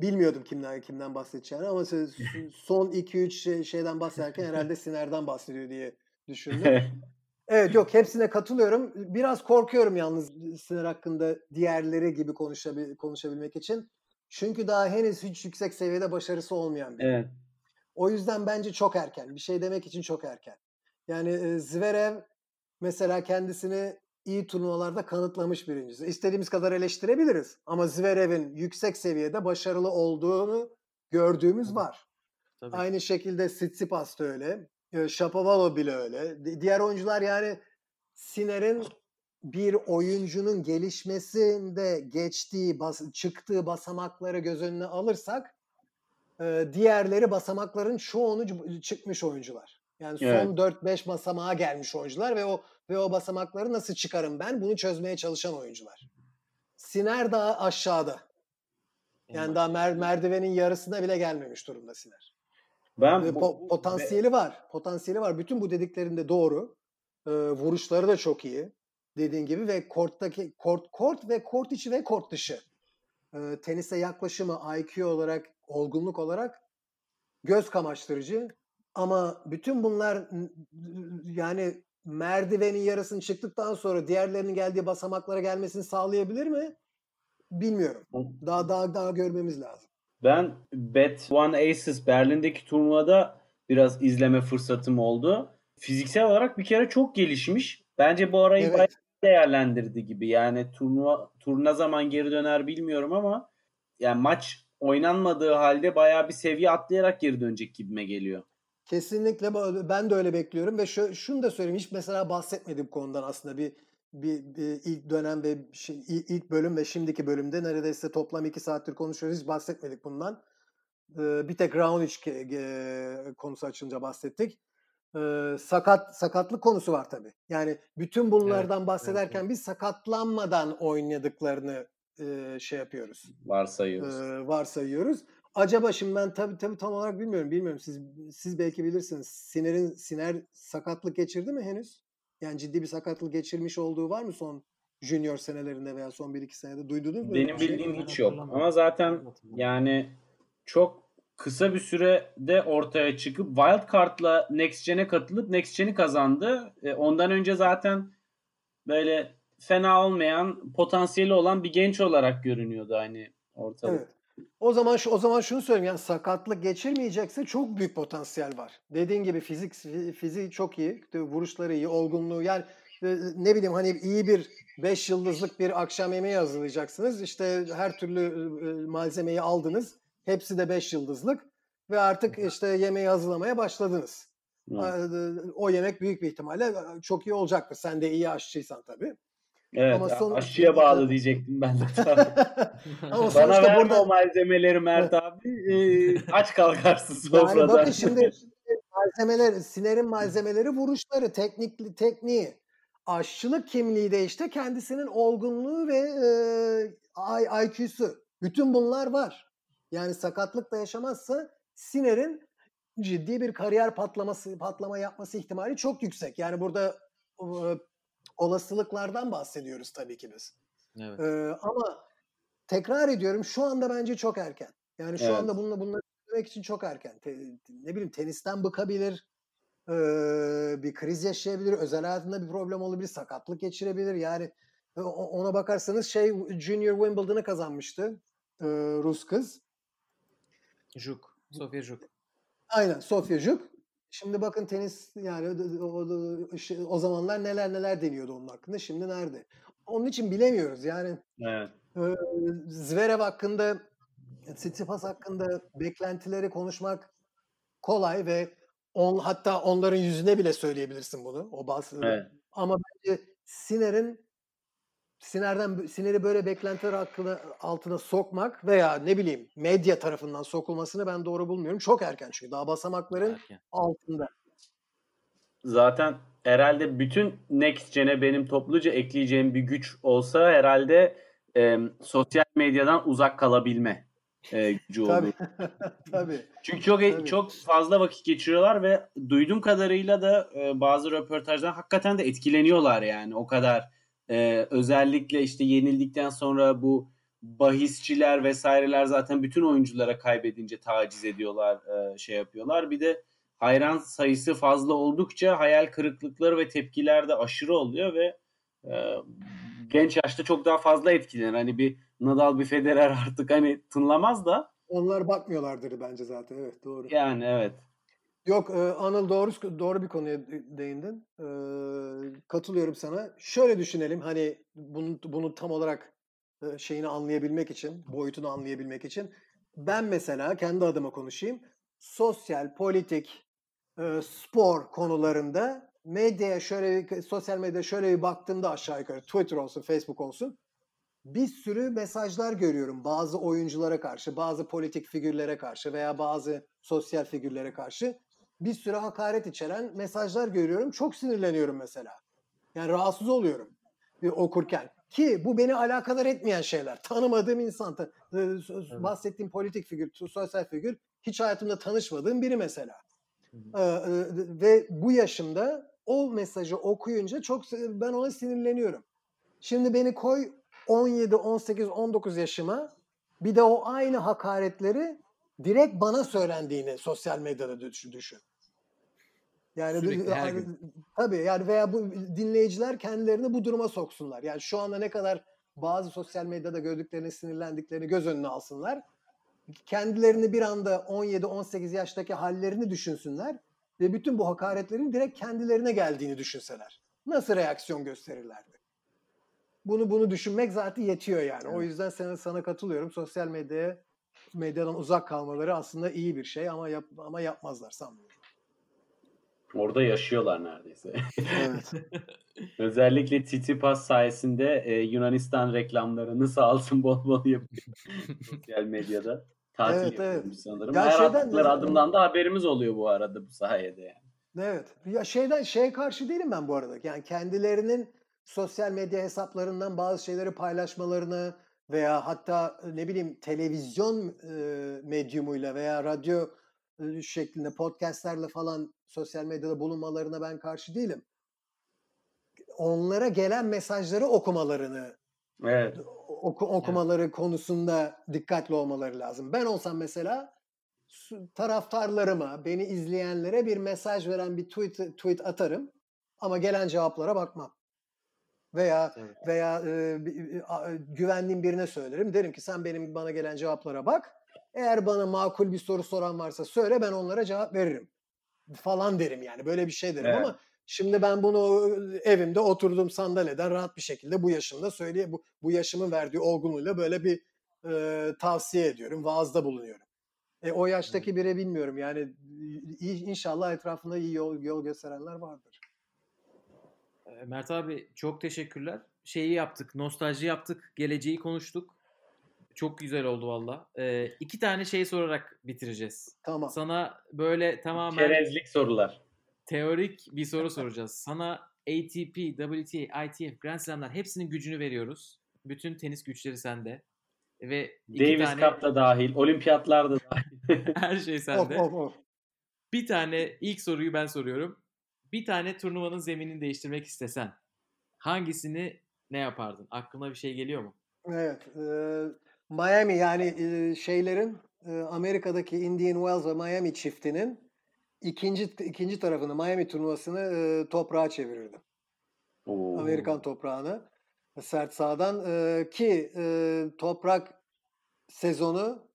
Speaker 4: Bilmiyordum kimden kimden bahsedeceğini ama siz [laughs] son 2-3 şey, şeyden bahsederken herhalde Siner'den bahsediyor diye düşündüm. [laughs] Evet yok hepsine katılıyorum. Biraz korkuyorum yalnız Siner hakkında diğerleri gibi konuşabil, konuşabilmek için. Çünkü daha henüz hiç yüksek seviyede başarısı olmayan biri.
Speaker 3: evet.
Speaker 4: O yüzden bence çok erken. Bir şey demek için çok erken. Yani e, Zverev mesela kendisini iyi turnuvalarda kanıtlamış birincisi. İstediğimiz kadar eleştirebiliriz. Ama Zverev'in yüksek seviyede başarılı olduğunu gördüğümüz var.
Speaker 2: Tabii.
Speaker 4: Aynı şekilde Tsitsipas da öyle. Shapovalov bile öyle. Di- Diğer oyuncular yani Siner'in bir oyuncunun gelişmesinde geçtiği, bas- çıktığı basamakları göz önüne alırsak e, diğerleri basamakların çoğunu çıkmış oyuncular. Yani son
Speaker 3: Evet.
Speaker 4: 4-5 basamağa gelmiş oyuncular ve o ve o basamakları nasıl çıkarım ben bunu çözmeye çalışan oyuncular. Siner daha aşağıda. Yani daha mer- merdivenin yarısına bile gelmemiş durumda Siner.
Speaker 3: Ben
Speaker 4: Ve
Speaker 3: bu-
Speaker 4: po- potansiyeli var. Potansiyeli var. Bütün bu dediklerinde doğru. Ee, vuruşları da çok iyi. Dediğin gibi ve korttaki kort kort ve kort içi ve kort dışı. Ee, tenise yaklaşımı IQ olarak, olgunluk olarak göz kamaştırıcı. Ama bütün bunlar yani merdivenin yarısını çıktıktan sonra diğerlerinin geldiği basamaklara gelmesini sağlayabilir mi? Bilmiyorum. Daha daha daha görmemiz lazım.
Speaker 3: Ben Bet One Aces Berlin'deki turnuvada biraz izleme fırsatım oldu. Fiziksel olarak bir kere çok gelişmiş. Bence bu arayı
Speaker 4: Evet.
Speaker 3: bayağı değerlendirdi gibi. Yani turnuva tur ne zaman geri döner bilmiyorum ama yani maç oynanmadığı halde bayağı bir seviye atlayarak geri dönecek gibime geliyor.
Speaker 4: Kesinlikle ben de öyle bekliyorum ve şu, şunu da söyleyeyim hiç mesela bahsetmedim konudan aslında bir, bir, bir ilk dönem ve ilk bölüm ve şimdiki bölümde neredeyse toplam iki saattir konuşuyoruz hiç bahsetmedik bundan. Ee, bir tek Raonic ge- konusu açılınca bahsettik. Ee, sakat sakatlık konusu var tabii. Yani bütün bunlardan bahsederken biz sakatlanmadan oynadıklarını e, şey yapıyoruz
Speaker 3: Varsayıyoruz.
Speaker 4: e, varsayıyoruz. Acaba şimdi ben tabii tabii tam olarak bilmiyorum. Bilmiyorum siz siz belki bilirsiniz. Siner'in Siner sakatlık geçirdi mi henüz? Yani ciddi bir sakatlık geçirmiş olduğu var mı son junior senelerinde veya son 1-2 senede duydunuz mu?
Speaker 3: Benim
Speaker 4: şey?
Speaker 3: bildiğim hiç yok. Ama zaten yani çok kısa bir sürede ortaya çıkıp Wildcard'la Next Gen'e katılıp Next Gen'i kazandı. E, ondan önce zaten böyle fena olmayan, potansiyeli olan bir genç olarak görünüyordu hani ortada.
Speaker 4: Evet. O zaman şu o zaman şunu söyleyeyim yani sakatlık geçirmeyecekse çok büyük potansiyel var. Dediğin gibi fizik fiziği çok iyi, vuruşları iyi, olgunluğu yani e, ne bileyim hani iyi bir 5 yıldızlık bir akşam yemeği hazırlayacaksınız. İşte her türlü e, malzemeyi aldınız. Hepsi de 5 yıldızlık ve artık işte yemeği hazırlamaya başladınız.
Speaker 3: Evet.
Speaker 4: E, O yemek büyük bir ihtimalle e, çok iyi olacaktır. Sen de iyi aşçıysan tabii.
Speaker 3: Evet,
Speaker 4: Ama son-
Speaker 3: aşçıya bağlı diyecektim ben de. [laughs]
Speaker 4: Ama
Speaker 3: Bana verme
Speaker 4: burada
Speaker 3: o malzemeleri Mert abi. E, aç kalkarsın
Speaker 4: Yani
Speaker 3: sofrada.
Speaker 4: bakın şimdi [laughs] malzemeler, Siner'in malzemeleri vuruşları, teknik tekniği. Aşçılık kimliği de işte kendisinin olgunluğu ve e, IQ'su. Bütün bunlar var. Yani sakatlık da yaşamazsa Siner'in ciddi bir kariyer patlaması patlama yapması ihtimali çok yüksek. Yani burada e, olasılıklardan bahsediyoruz tabii ki biz.
Speaker 2: Evet.
Speaker 4: Ee, ama tekrar ediyorum şu anda bence çok erken. Yani şu
Speaker 3: Evet.
Speaker 4: anda bununla bunları söylemek için çok erken. Te, ne bileyim tenisten bıkabilir, e, bir kriz yaşayabilir, özel hayatında bir problem olabilir, sakatlık geçirebilir. Yani e, ona bakarsanız şey Junior Wimbledon'ı kazanmıştı e, Rus kız.
Speaker 2: Juk, Sofia Juk.
Speaker 4: Aynen Sofia Juk. Şimdi bakın tenis yani o, o, o zamanlar neler neler deniyordu onun hakkında. Şimdi nerede? Onun için bilemiyoruz. Yani
Speaker 3: evet.
Speaker 4: e, Zverev hakkında Tsitsipas hakkında beklentileri konuşmak kolay ve on, hatta onların yüzüne bile söyleyebilirsin bunu. O bahsi.
Speaker 3: Evet.
Speaker 4: Ama bence Siner'in Siner'den Siner'i böyle beklentiler hakkında altına sokmak veya ne bileyim medya tarafından sokulmasını ben doğru bulmuyorum. Çok erken çünkü daha basamakların
Speaker 2: Erken.
Speaker 4: altında.
Speaker 3: Zaten herhalde bütün Next Gen'e benim topluca ekleyeceğim bir güç olsa herhalde e, sosyal medyadan uzak kalabilme e, gücü olur.
Speaker 4: Tabii. [laughs] Tabii.
Speaker 3: Çünkü çok
Speaker 4: Tabii.
Speaker 3: çok fazla vakit geçiriyorlar ve duyduğum kadarıyla da e, bazı röportajdan hakikaten de etkileniyorlar yani o kadar e, özellikle işte yenildikten sonra bu bahisçiler vesaireler zaten bütün oyunculara kaybedince taciz ediyorlar, e, şey yapıyorlar. Bir de hayran sayısı fazla oldukça hayal kırıklıkları ve tepkiler de aşırı oluyor ve e, genç yaşta çok daha fazla etkilenir. Hani bir Nadal bir Federer artık hani tınlamaz da
Speaker 4: Onlar bakmıyorlardır bence zaten. Evet doğru.
Speaker 3: yani evet.
Speaker 4: Yok e, Anıl doğru doğru bir konuya değindin. E, katılıyorum sana. Şöyle düşünelim hani bunu bunu tam olarak e, şeyini anlayabilmek için, boyutunu anlayabilmek için ben mesela kendi adıma konuşayım. Sosyal, politik, e, spor konularında medyaya şöyle bir, sosyal medyaya şöyle bir baktığımda aşağı yukarı Twitter olsun, Facebook olsun bir sürü mesajlar görüyorum bazı oyunculara karşı, bazı politik figürlere karşı veya bazı sosyal figürlere karşı bir sürü hakaret içeren mesajlar görüyorum. Çok sinirleniyorum mesela. Yani rahatsız oluyorum bir okurken. Ki bu beni alakadar etmeyen şeyler. Tanımadığım insan, ta- e, bahsettiğim politik figür, sosyal figür hiç hayatımda tanışmadığım biri mesela. Ee, e, ve bu yaşımda o mesajı okuyunca çok ben ona sinirleniyorum. Şimdi beni koy 17, 18, 19 yaşıma bir de o aynı hakaretleri direkt bana söylendiğini sosyal medyada düşün. düşün. Yani
Speaker 2: Sürekli, her gün.
Speaker 4: tabii yani veya bu dinleyiciler kendilerini bu duruma soksunlar. Yani şu anda ne kadar bazı sosyal medyada gördüklerini, sinirlendiklerini göz önüne alsınlar. Kendilerini bir anda 17-18 yaştaki hallerini düşünsünler ve bütün bu hakaretlerin direkt kendilerine geldiğini düşünseler. Nasıl reaksiyon gösterirlerdi? Bunu bunu düşünmek zaten yetiyor yani. O yüzden sana sana katılıyorum. Sosyal medyaya medyadan uzak kalmaları aslında iyi bir şey ama yap, ama yapmazlar sanmıyorum.
Speaker 3: Orada yaşıyorlar neredeyse.
Speaker 4: Evet. [laughs]
Speaker 3: Özellikle Tsitsipas sayesinde e, Yunanistan reklamlarını sağ olsun bol bol yapıyor [laughs] sosyal medyada. Tatil
Speaker 4: Evet, evet.
Speaker 3: sanırım.
Speaker 4: Ya
Speaker 3: Her
Speaker 4: şeyden
Speaker 3: attıkları adımdan da haberimiz oluyor bu arada bu sayede yani.
Speaker 4: Evet. Ya şeyden şeye karşı değilim ben bu arada. Yani kendilerinin sosyal medya hesaplarından bazı şeyleri paylaşmalarını veya hatta ne bileyim televizyon e, medyumuyla veya radyo e, şeklinde podcastlerle falan sosyal medyada bulunmalarına ben karşı değilim. Onlara gelen mesajları okumalarını
Speaker 3: Evet.
Speaker 4: oku, okumaları konusunda dikkatli olmaları lazım. Ben olsam mesela taraftarlarıma, beni izleyenlere bir mesaj veren bir tweet, tweet atarım ama gelen cevaplara bakmam. Veya
Speaker 2: Evet.
Speaker 4: veya e, güvendiğim birine söylerim. Derim ki sen benim bana gelen cevaplara bak. Eğer bana makul bir soru soran varsa söyle ben onlara cevap veririm. Falan derim yani. Böyle bir şey derim
Speaker 3: Evet.
Speaker 4: ama şimdi ben bunu evimde oturduğum sandalyeden rahat bir şekilde bu yaşımda söyleye bu, bu yaşımın verdiği olgunluğuyla böyle bir e, tavsiye ediyorum. Vaazda bulunuyorum. E, o yaştaki bire bilmiyorum. Yani inşallah etrafında iyi yol, yol gösterenler vardır.
Speaker 2: Mert abi çok teşekkürler. Şeyi yaptık, nostalji yaptık, geleceği konuştuk. Çok güzel oldu valla. Ee, iki tane şey sorarak bitireceğiz.
Speaker 4: Tamam.
Speaker 2: Sana böyle tamamen
Speaker 3: Çerezlik sorular.
Speaker 2: teorik bir soru soracağız. Sana ATP, WTA, ITF, Grand Slam'lar hepsinin gücünü veriyoruz. Bütün tenis güçleri sende. Ve iki
Speaker 3: Davis
Speaker 2: tane
Speaker 3: Cup da dahil, olimpiyatlar da [laughs] dahil.
Speaker 2: her şey
Speaker 4: Of,
Speaker 2: sende.
Speaker 4: of, of.
Speaker 2: Bir tane ilk soruyu ben soruyorum. Bir tane turnuvanın zeminini değiştirmek istesen hangisini ne yapardın? Aklına bir şey geliyor mu?
Speaker 4: Evet. e, Miami yani e, şeylerin e, Amerika'daki Indian Wells ve Miami çiftinin ikinci ikinci tarafını Miami turnuvasını e, toprağa çevirirdim.
Speaker 3: Oo.
Speaker 4: Amerikan toprağını sert sahadan e, ki e, toprak sezonu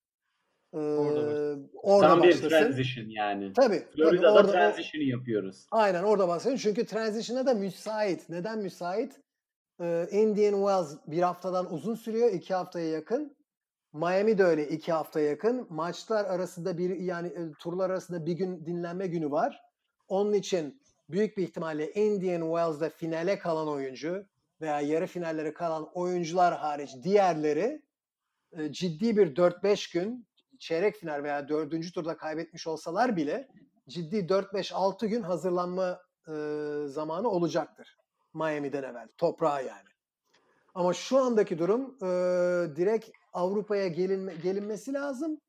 Speaker 4: e,
Speaker 2: Orada
Speaker 4: orada,
Speaker 3: Tam bir
Speaker 4: başlasın.
Speaker 3: transition yani.
Speaker 4: Tabii. tabii
Speaker 3: Florida'da
Speaker 4: orada,
Speaker 3: transition'ı yapıyoruz.
Speaker 4: Aynen orada başlasın. Çünkü transition'a da müsait. Neden müsait? Ee, Indian Wells bir haftadan uzun sürüyor. iki haftaya yakın. Miami de öyle iki haftaya yakın. Maçlar arasında bir yani e, turlar arasında bir gün dinlenme günü var. Onun için büyük bir ihtimalle Indian Wells'da finale kalan oyuncu veya yarı finallere kalan oyuncular hariç diğerleri ciddi bir 4-5 gün çeyrek final veya dördüncü turda kaybetmiş olsalar bile ciddi 4-5-6 gün hazırlanma e, zamanı olacaktır. Miami'den evvel. Toprağa yani. Ama şu andaki durum e, direkt Avrupa'ya gelinme, gelinmesi lazım.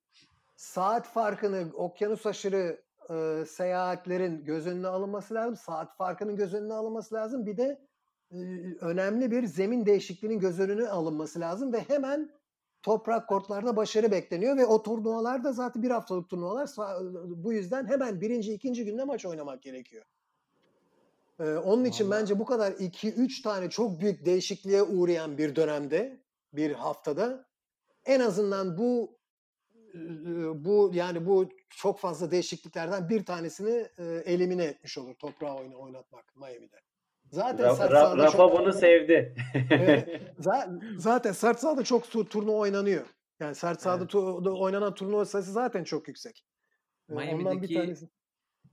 Speaker 4: Saat farkını, okyanus aşırı e, seyahatlerin göz önüne alınması lazım. Saat farkının göz önüne alınması lazım. Bir de e, önemli bir zemin değişikliğinin göz önüne alınması lazım ve hemen toprak kortlarda başarı bekleniyor ve o turnuvalar da zaten bir haftalık turnuvalar. Bu yüzden hemen birinci, ikinci günde maç oynamak gerekiyor. Ee, onun için
Speaker 2: Vallahi.
Speaker 4: bence bu kadar 2-3 tane çok büyük değişikliğe uğrayan bir dönemde, bir haftada en azından bu e, bu yani bu çok fazla değişikliklerden bir tanesini e, elimine etmiş olur toprağa oyna oynatmak Miami'de. Zaten
Speaker 3: Ra-
Speaker 4: sert
Speaker 3: Ra-
Speaker 4: sahada
Speaker 3: Rafa
Speaker 4: çok-
Speaker 3: bunu sevdi.
Speaker 4: Evet. [laughs] Za- zaten sert sahada çok tu- turnuva oynanıyor. Yani sert sahada
Speaker 2: Evet.
Speaker 4: tu- oynanan turnuva sayısı zaten çok yüksek. Ee, Ondan bir
Speaker 2: Miami'deki
Speaker 4: tanesi.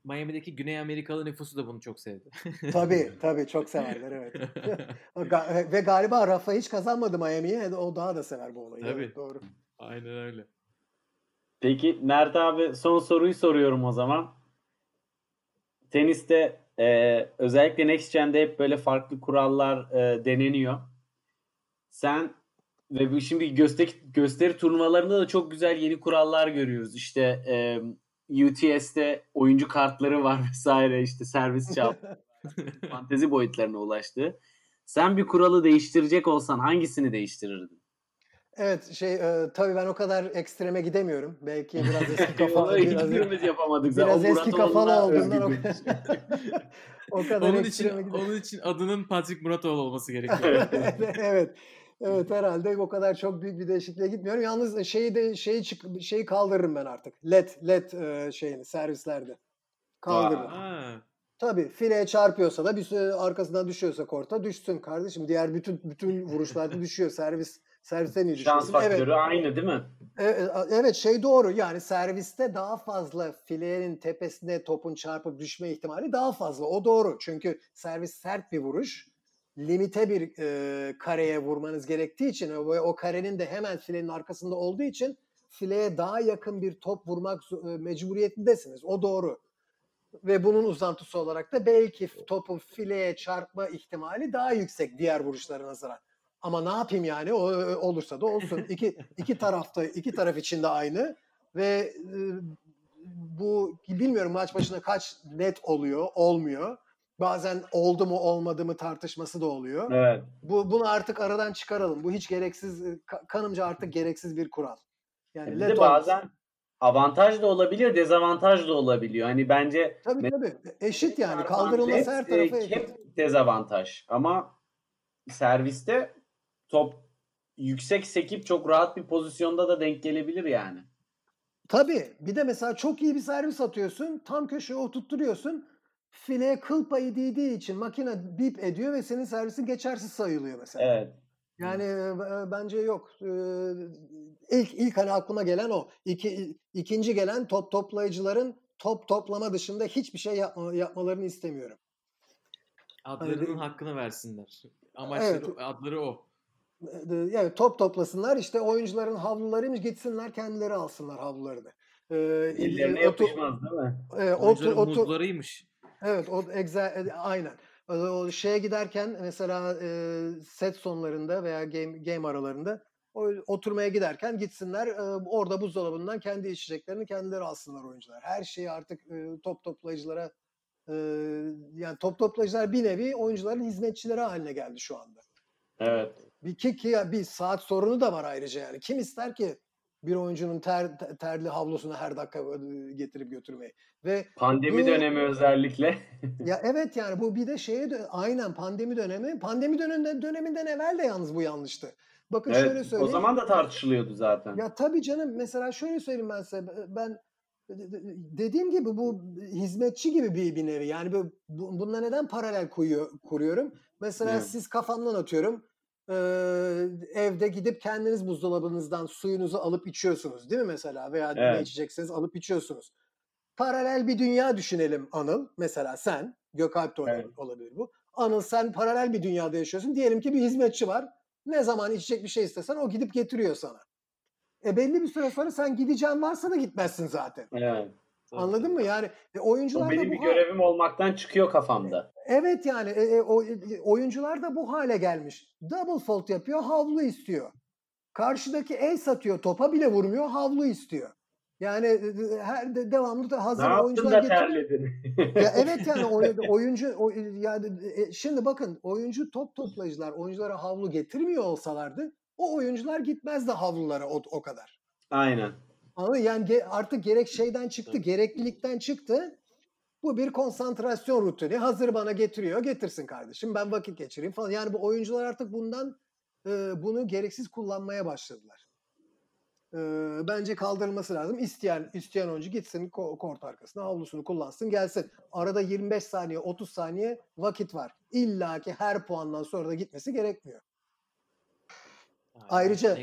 Speaker 2: Miami'deki Güney Amerikalı nüfusu da bunu çok sevdi.
Speaker 4: Tabii [laughs] tabii çok severler evet. [laughs] Ga- Ve galiba Rafa hiç kazanmadı Miami'ye. O daha da sever bu olayı.
Speaker 2: Tabii.
Speaker 4: Evet, doğru.
Speaker 2: Aynen öyle.
Speaker 3: Peki Mert abi son soruyu soruyorum o zaman. Teniste e, özellikle Next Gen'de hep böyle farklı kurallar e, deneniyor. Sen ve bu şimdi gösteri, gösteri turnuvalarında da çok güzel yeni kurallar görüyoruz. İşte e, UTS'te oyuncu kartları var [laughs] vesaire işte servis çal [laughs] fantezi boyutlarına ulaştı. Sen bir kuralı değiştirecek olsan hangisini değiştirirdin?
Speaker 4: Evet şey e, tabii ben o kadar ekstreme gidemiyorum. Belki [laughs] biraz eski kafalı. Biraz,
Speaker 3: hiçbirimiz yapamadık.
Speaker 4: biraz
Speaker 3: O
Speaker 4: eski kafalı olduğundan o, [laughs] o kadar
Speaker 2: Onun için,
Speaker 4: gidemiyorum.
Speaker 2: onun için adının Patrick Muratoğlu olması [laughs] gerekiyor.
Speaker 4: evet. Evet herhalde o kadar çok büyük bir değişikliğe gitmiyorum. Yalnız şeyi de şeyi çık şeyi kaldırırım ben artık. LED LED e, şeyini servislerde. Kaldırırım.
Speaker 2: Ha,
Speaker 4: Tabii fileye çarpıyorsa da bir arkasından düşüyorsa korta düşsün kardeşim. Diğer bütün bütün vuruşlarda düşüyor. Servis serviste niye
Speaker 3: Şans
Speaker 4: düşüyorsun?
Speaker 3: faktörü
Speaker 4: Evet.
Speaker 3: aynı değil mi?
Speaker 4: E- e- Evet şey doğru yani serviste daha fazla filenin tepesine topun çarpıp düşme ihtimali daha fazla. O doğru çünkü servis sert bir vuruş. Limite bir e, kareye vurmanız gerektiği için ve o karenin de hemen filenin arkasında olduğu için fileye daha yakın bir top vurmak e, mecburiyetindesiniz. O doğru. Ve bunun uzantısı olarak da belki topun fileye çarpma ihtimali daha yüksek diğer vuruşlara nazaran. Ama ne yapayım yani o o- olursa da olsun. İki iki tarafta iki taraf için de aynı ve e, bu bilmiyorum maç başına kaç net oluyor, olmuyor. Bazen oldu mu olmadı mı tartışması da oluyor.
Speaker 3: Evet.
Speaker 4: Bu bunu artık aradan çıkaralım. Bu hiç gereksiz ka- kanımca artık gereksiz bir kural. Yani
Speaker 3: Bir de bazen avantaj da olabiliyor, dezavantaj da olabiliyor. Hani bence
Speaker 4: tabii tabii eşit yani kaldırılması her
Speaker 3: e,
Speaker 4: tarafa eşit.
Speaker 3: hep dezavantaj. Ama serviste top yüksek sekip çok rahat bir pozisyonda da denk gelebilir yani.
Speaker 4: Tabii. Bir de mesela çok iyi bir servis atıyorsun. Tam köşeye oturtturuyorsun. Fileye kıl payı değdiği için makine bip ediyor ve senin servisin geçersiz sayılıyor mesela.
Speaker 3: Evet.
Speaker 4: Yani e, bence yok. E, ilk ilk hani aklıma gelen o. İki, ikinci gelen top toplayıcıların top toplama dışında hiçbir şey yapma, yapmalarını istemiyorum.
Speaker 2: adlarının
Speaker 4: Hani-
Speaker 2: hakkını versinler. Amaçları,
Speaker 4: Evet.
Speaker 2: adları o.
Speaker 4: E, Yani top toplasınlar işte oyuncuların havlularıymış gitsinler kendileri alsınlar havlularını. E,
Speaker 3: Ellerine
Speaker 4: otu-
Speaker 3: yapışmaz değil mi?
Speaker 4: e, otu- otu-. Evet, o exa- e, aynen. O, o şeye giderken mesela e, set sonlarında veya game game aralarında o, oturmaya giderken gitsinler e, orada buzdolabından kendi içeceklerini kendileri alsınlar oyuncular. Her şeyi artık e, top toplayıcılara e, yani top toplayıcılar bir nevi oyuncuların hizmetçileri haline geldi şu anda.
Speaker 3: Evet.
Speaker 4: Bir ki, ki bir saat sorunu da var ayrıca yani. Kim ister ki bir oyuncunun ter, ter- terli havlusunu her dakika getirip götürmeyi. Ve
Speaker 3: Pandemi
Speaker 4: Bu-
Speaker 3: dönemi özellikle.
Speaker 4: ya [laughs] evet yani bu bir de şeye aynen pandemi dönemi. Pandemi döneminde döneminden evvel de yalnız bu yanlıştı. Bakın şöyle
Speaker 3: evet,
Speaker 4: söyleyeyim.
Speaker 3: o zaman da tartışılıyordu zaten.
Speaker 4: Ya tabii canım mesela şöyle söyleyeyim ben size ben dediğim gibi bu hizmetçi gibi bir, bir nevi yani bu, bu- bununla neden paralel koyuyor, kuruyorum mesela
Speaker 3: Evet.
Speaker 4: siz kafamdan atıyorum eee, evde gidip kendiniz buzdolabınızdan suyunuzu alıp içiyorsunuz değil mi mesela veya ne
Speaker 3: Evet.
Speaker 4: içeceksiniz alıp içiyorsunuz paralel bir dünya düşünelim Anıl mesela sen Gökalp de olabilir,
Speaker 3: Evet.
Speaker 4: olabilir bu Anıl sen paralel bir dünyada yaşıyorsun diyelim ki bir hizmetçi var ne zaman içecek bir şey istesen o gidip getiriyor sana. E belli bir süre sonra sen gideceğin varsa da gitmezsin zaten.
Speaker 3: Evet.
Speaker 4: Anladın mı? Yani e, oyuncular
Speaker 3: O
Speaker 4: da
Speaker 3: benim
Speaker 4: bu
Speaker 3: bir görevim olmaktan çıkıyor kafamda.
Speaker 4: Evet yani e, e, o, e, oyuncular da bu hale gelmiş. Double fault yapıyor, havlu istiyor. Karşıdaki el satıyor, topa bile vurmuyor, havlu istiyor. Yani e, e, her de, devamlı da
Speaker 3: Ne
Speaker 4: hazır
Speaker 3: yaptın
Speaker 4: oyuncular
Speaker 3: da
Speaker 4: getiriyor.
Speaker 3: terledin?
Speaker 4: Ya evet yani [laughs] oy- oyuncu oy- yani e, şimdi bakın oyuncu top toplayıcılar oyunculara havlu getirmiyor olsalardı o oyuncular gitmezdi havlulara o, o kadar.
Speaker 3: Aynen.
Speaker 4: Ama yani ge- artık gerek şeyden çıktı, gereklilikten çıktı. Bu bir konsantrasyon rutini. Hazır bana getiriyor, getirsin kardeşim. Ben vakit geçireyim falan. Yani bu oyuncular artık bundan e, bunu gereksiz kullanmaya başladılar. E, bence kaldırılması lazım. İsteyen isteyen oyuncu gitsin ko- kort arkasına havlusunu kullansın gelsin. Arada 25 saniye 30 saniye vakit var. İlla ki her puandan sonra da gitmesi gerekmiyor. Ayrıca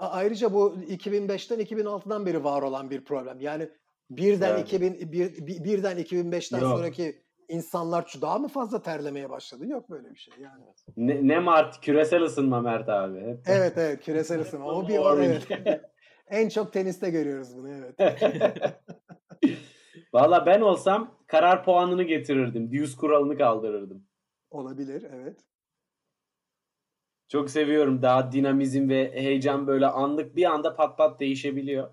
Speaker 4: Ayrıca bu 2005'ten 2006'dan beri var olan bir problem. Yani birden
Speaker 3: Evet.
Speaker 4: 2000 bir, bir- birden 2005'ten
Speaker 3: Yok.
Speaker 4: sonraki insanlar şu- daha mı fazla terlemeye başladı? Yok böyle bir şey yani.
Speaker 3: Ne, ne Mart? Küresel ısınma Mert abi. Hep.
Speaker 4: Evet evet küresel ısınma. O bir o, evet. [laughs] En çok teniste görüyoruz bunu evet. [laughs]
Speaker 3: Valla ben olsam karar puanını getirirdim. Deuce kuralını kaldırırdım.
Speaker 4: Olabilir evet.
Speaker 3: Çok seviyorum. Daha dinamizm ve heyecan böyle anlık bir anda pat pat değişebiliyor.